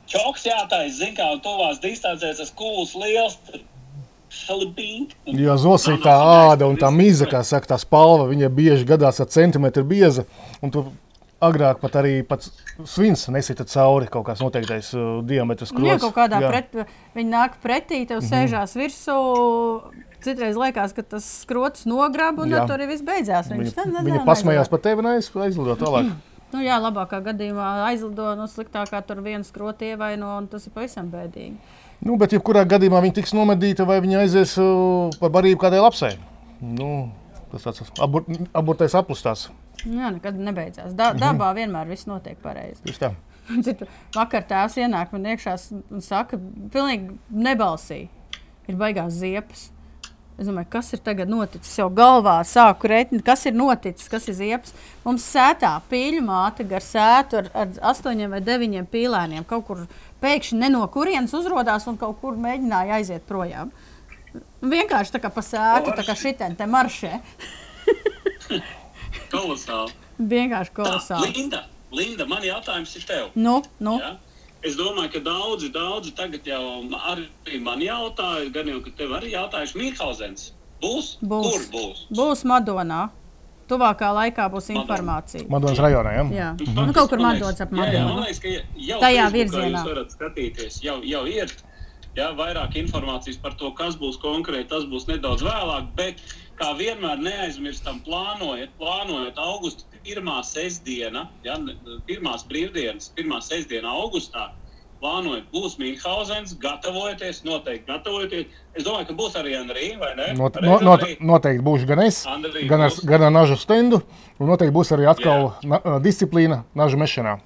Čoks jātais, zin kā, un tuvās distancēs tas kūls liels. Jo zosī tā āda un tā mīza, kā saka, tā spalva, viņa bieži gadās ar centimetru bieza. Un tu agrāk pat arī pats svins nesita cauri kaut kāds noteiktais uh, diametrs. Ja krogs. kaut kādā Jā. pret, viņi nāk pretī, tev Mhm. sēžās virsū. Citreiz liekas, ka tas skrots nograb, un to arī viss beidzās. Viņš Viņa, tā, viņa pasmējās par tevi un aiz- aizlido tālāk. Nu, jā, labākā gadījumā aizlido, no sliktākā tur viena skrota ievaino, un tas ir pavisam bēdīgi. Nu, bet, jebkurā gadījumā viņa tiks nomedīta vai viņa aizies uh, par barību kādai lapsai. Nu, tas tāds abur, aburtais aplustās. Nu, Jā, nekad nebeidzās. Da, Mhm. dabā vienmēr viss notiek pareizi. Tieši tā. Citu vakar tēvs ienāk man iekšā un saka, pilnīgi nebalsī. Ir baigās ziepes. Es domāju, kas ir tagad noticis? Jau galvā sāku rēķināt, kas ir noticis, kas ir ziepes. Mums sētā pīļu māte gar sētu ar, ar astoņiem vai deviņiem pīlēniem. Kaut kur pēkšņi ne no kurienes uzrādās un kaut kur mēģināja aiziet projām. Vienkārši tā kā pa sētu, tā kā šitien te maršē. Kolosāli. Vienkārši Tā, kolosāli. Linda, Linda, man jautājums ir tev. Nu, nu. Ja? Es domāju, ka daudzi, daudzi tagad jau arī man jautāja, gan jau, ka tev arī jautājuši, Mīlhausens. Būs? Būs. Kur būs? Būs Madonā. Tuvākā laikā būs informācija. Madonas rajonā. Ja? Jā, Mhm. nu, kaut kur Madonas ap jā, jā, Man Madonu. liekas, ka jau Tajā virzienā. Jūs varat skatīties, jau, jau ir jā, vairāk informācijas par to, kas būs konkrēti. Tas būs nedaudz vēlāk, bet kā vienmēr neaizmirstam, plānojot, plānojot augustu pirmā sestdiena, ja, pirmās brīvdienas, pirmā sestdiena augustā. Plānojot, būs Mīlhausens, gatavojieties, noteikti gatavojieties. Es domāju, ka būs arī Andrija, vai ne? Not, no, not, noteikti būšu gan es, Andrija gan ar, būs. gan ar nažu stendu. Un noteikti būs arī atkal na, ā, disciplīna nažu mešanā.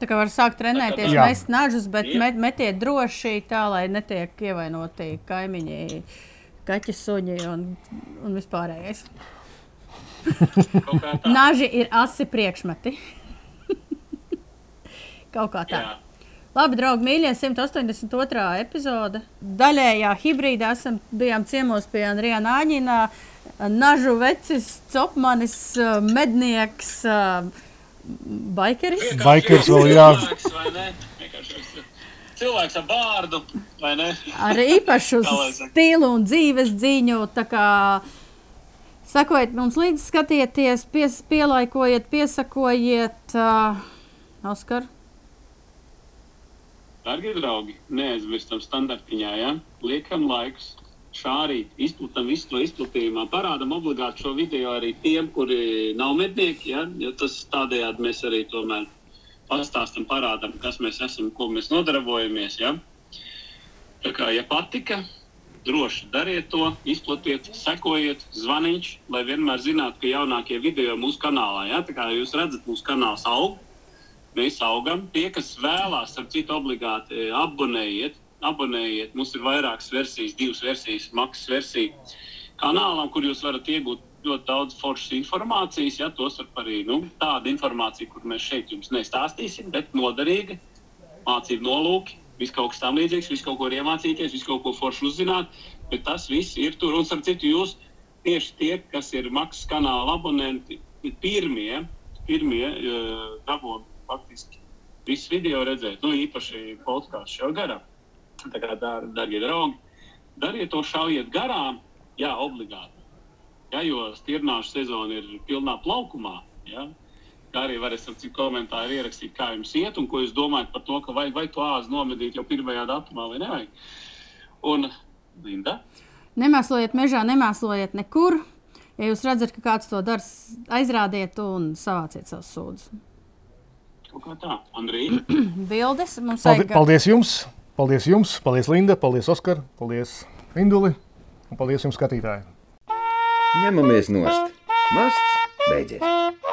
Tā kā var sākt trenēties, Jā. mest nažus, bet Jā. met, metiet droši tā, lai netiek ievainoti kaimiņi, kaķi, suņi un, un vispārējais. Naži ir asi priekšmeti. Kaut kā tā. Jā. Labi, draugi, mīļie, 182. epizode. Daļējā hibrīdā esam bijām ciemos pie Andrija Nāņina, Nažu vecis, Copmanis, mednieks, baikeris. Vienkārši Baikers viens vēl jā. cilvēks, vai ne? Vienkārši viens Cilvēks ar bārdu, vai ne? ar īpašu stilu un dzīves ziņu. tā kā Sakojiet, mums līdzi skatieties, pies, pielaikojiet, piesakojiet. Uh, Oskar, Darbie draugi, neaizmirstam standartiņā, ja? liekam laikus. Šārīt, izplatām visu to izplatījumā, parādām obligāti šo video arī tiem, kuri nav mednieki. Ja? Jo tas tādējādi mēs arī tomēr pastāstam, parādām, kas mēs esam, ko mēs nodarbojamies. Ja? Tā kā, ja patika, droši dariet to, izplatiet, sekojiet, zvaniņš, lai vienmēr zinātu, ka jaunākie video mūsu kanālā, ja? tā kā jūs redzat, mūsu kanāls aug, mēs augam. Tie, kas vēlās, ar citu obligāti eh, abonējiet, abonējiet. Mums ir vairākas versijas, divas versijas, maksas versija kanālam, kur jūs varat iegūt ļoti daudz foršas informācijas. Ja, tos var arī nu, tāda informācija, kur mēs šeit jums nestāstīsim, bet noderīga, mācību nolūki. Viss kaut kas tam līdzīgs, viss kaut ko iemācīties, viss kaut ko foršu uzzināt. Bet tas viss ir tur. Un, starp citu, jūs tieši tie, kas ir maksas kanāla abonenti, ir pirmie, pirmie uh, dabūni faktiski visu video redzēt. Nu, īpaši podkāstu šo garām. Tā kā, dar, darbie draugi, dariet to šaujiet garām, jā, obligāti. Ja, jo stirnāšu sezona ir pilnā plaukumā. Ja? Kā arī varat ar citu komentāru ierakstīt, kā jums iet un ko jūs domājat par to, ka vajag, vajag to āzi nomedīt jau pirmajā datumā vai nevajag. Un Linda, nemēslojiet mežā, nemēslojiet nekur. Ja jūs redzat, ka kāds to dara, aizrādiet un savāciet savus sūdzes. kaut kā tā, Andrija. Bildes mums Paldies, vajag. paldies jums! Paldies jums! Paldies Linda! Paldies Oskar! Paldies Induli! Un paldies jums, skatītāji! Ņemamies nost! Masts beidzies!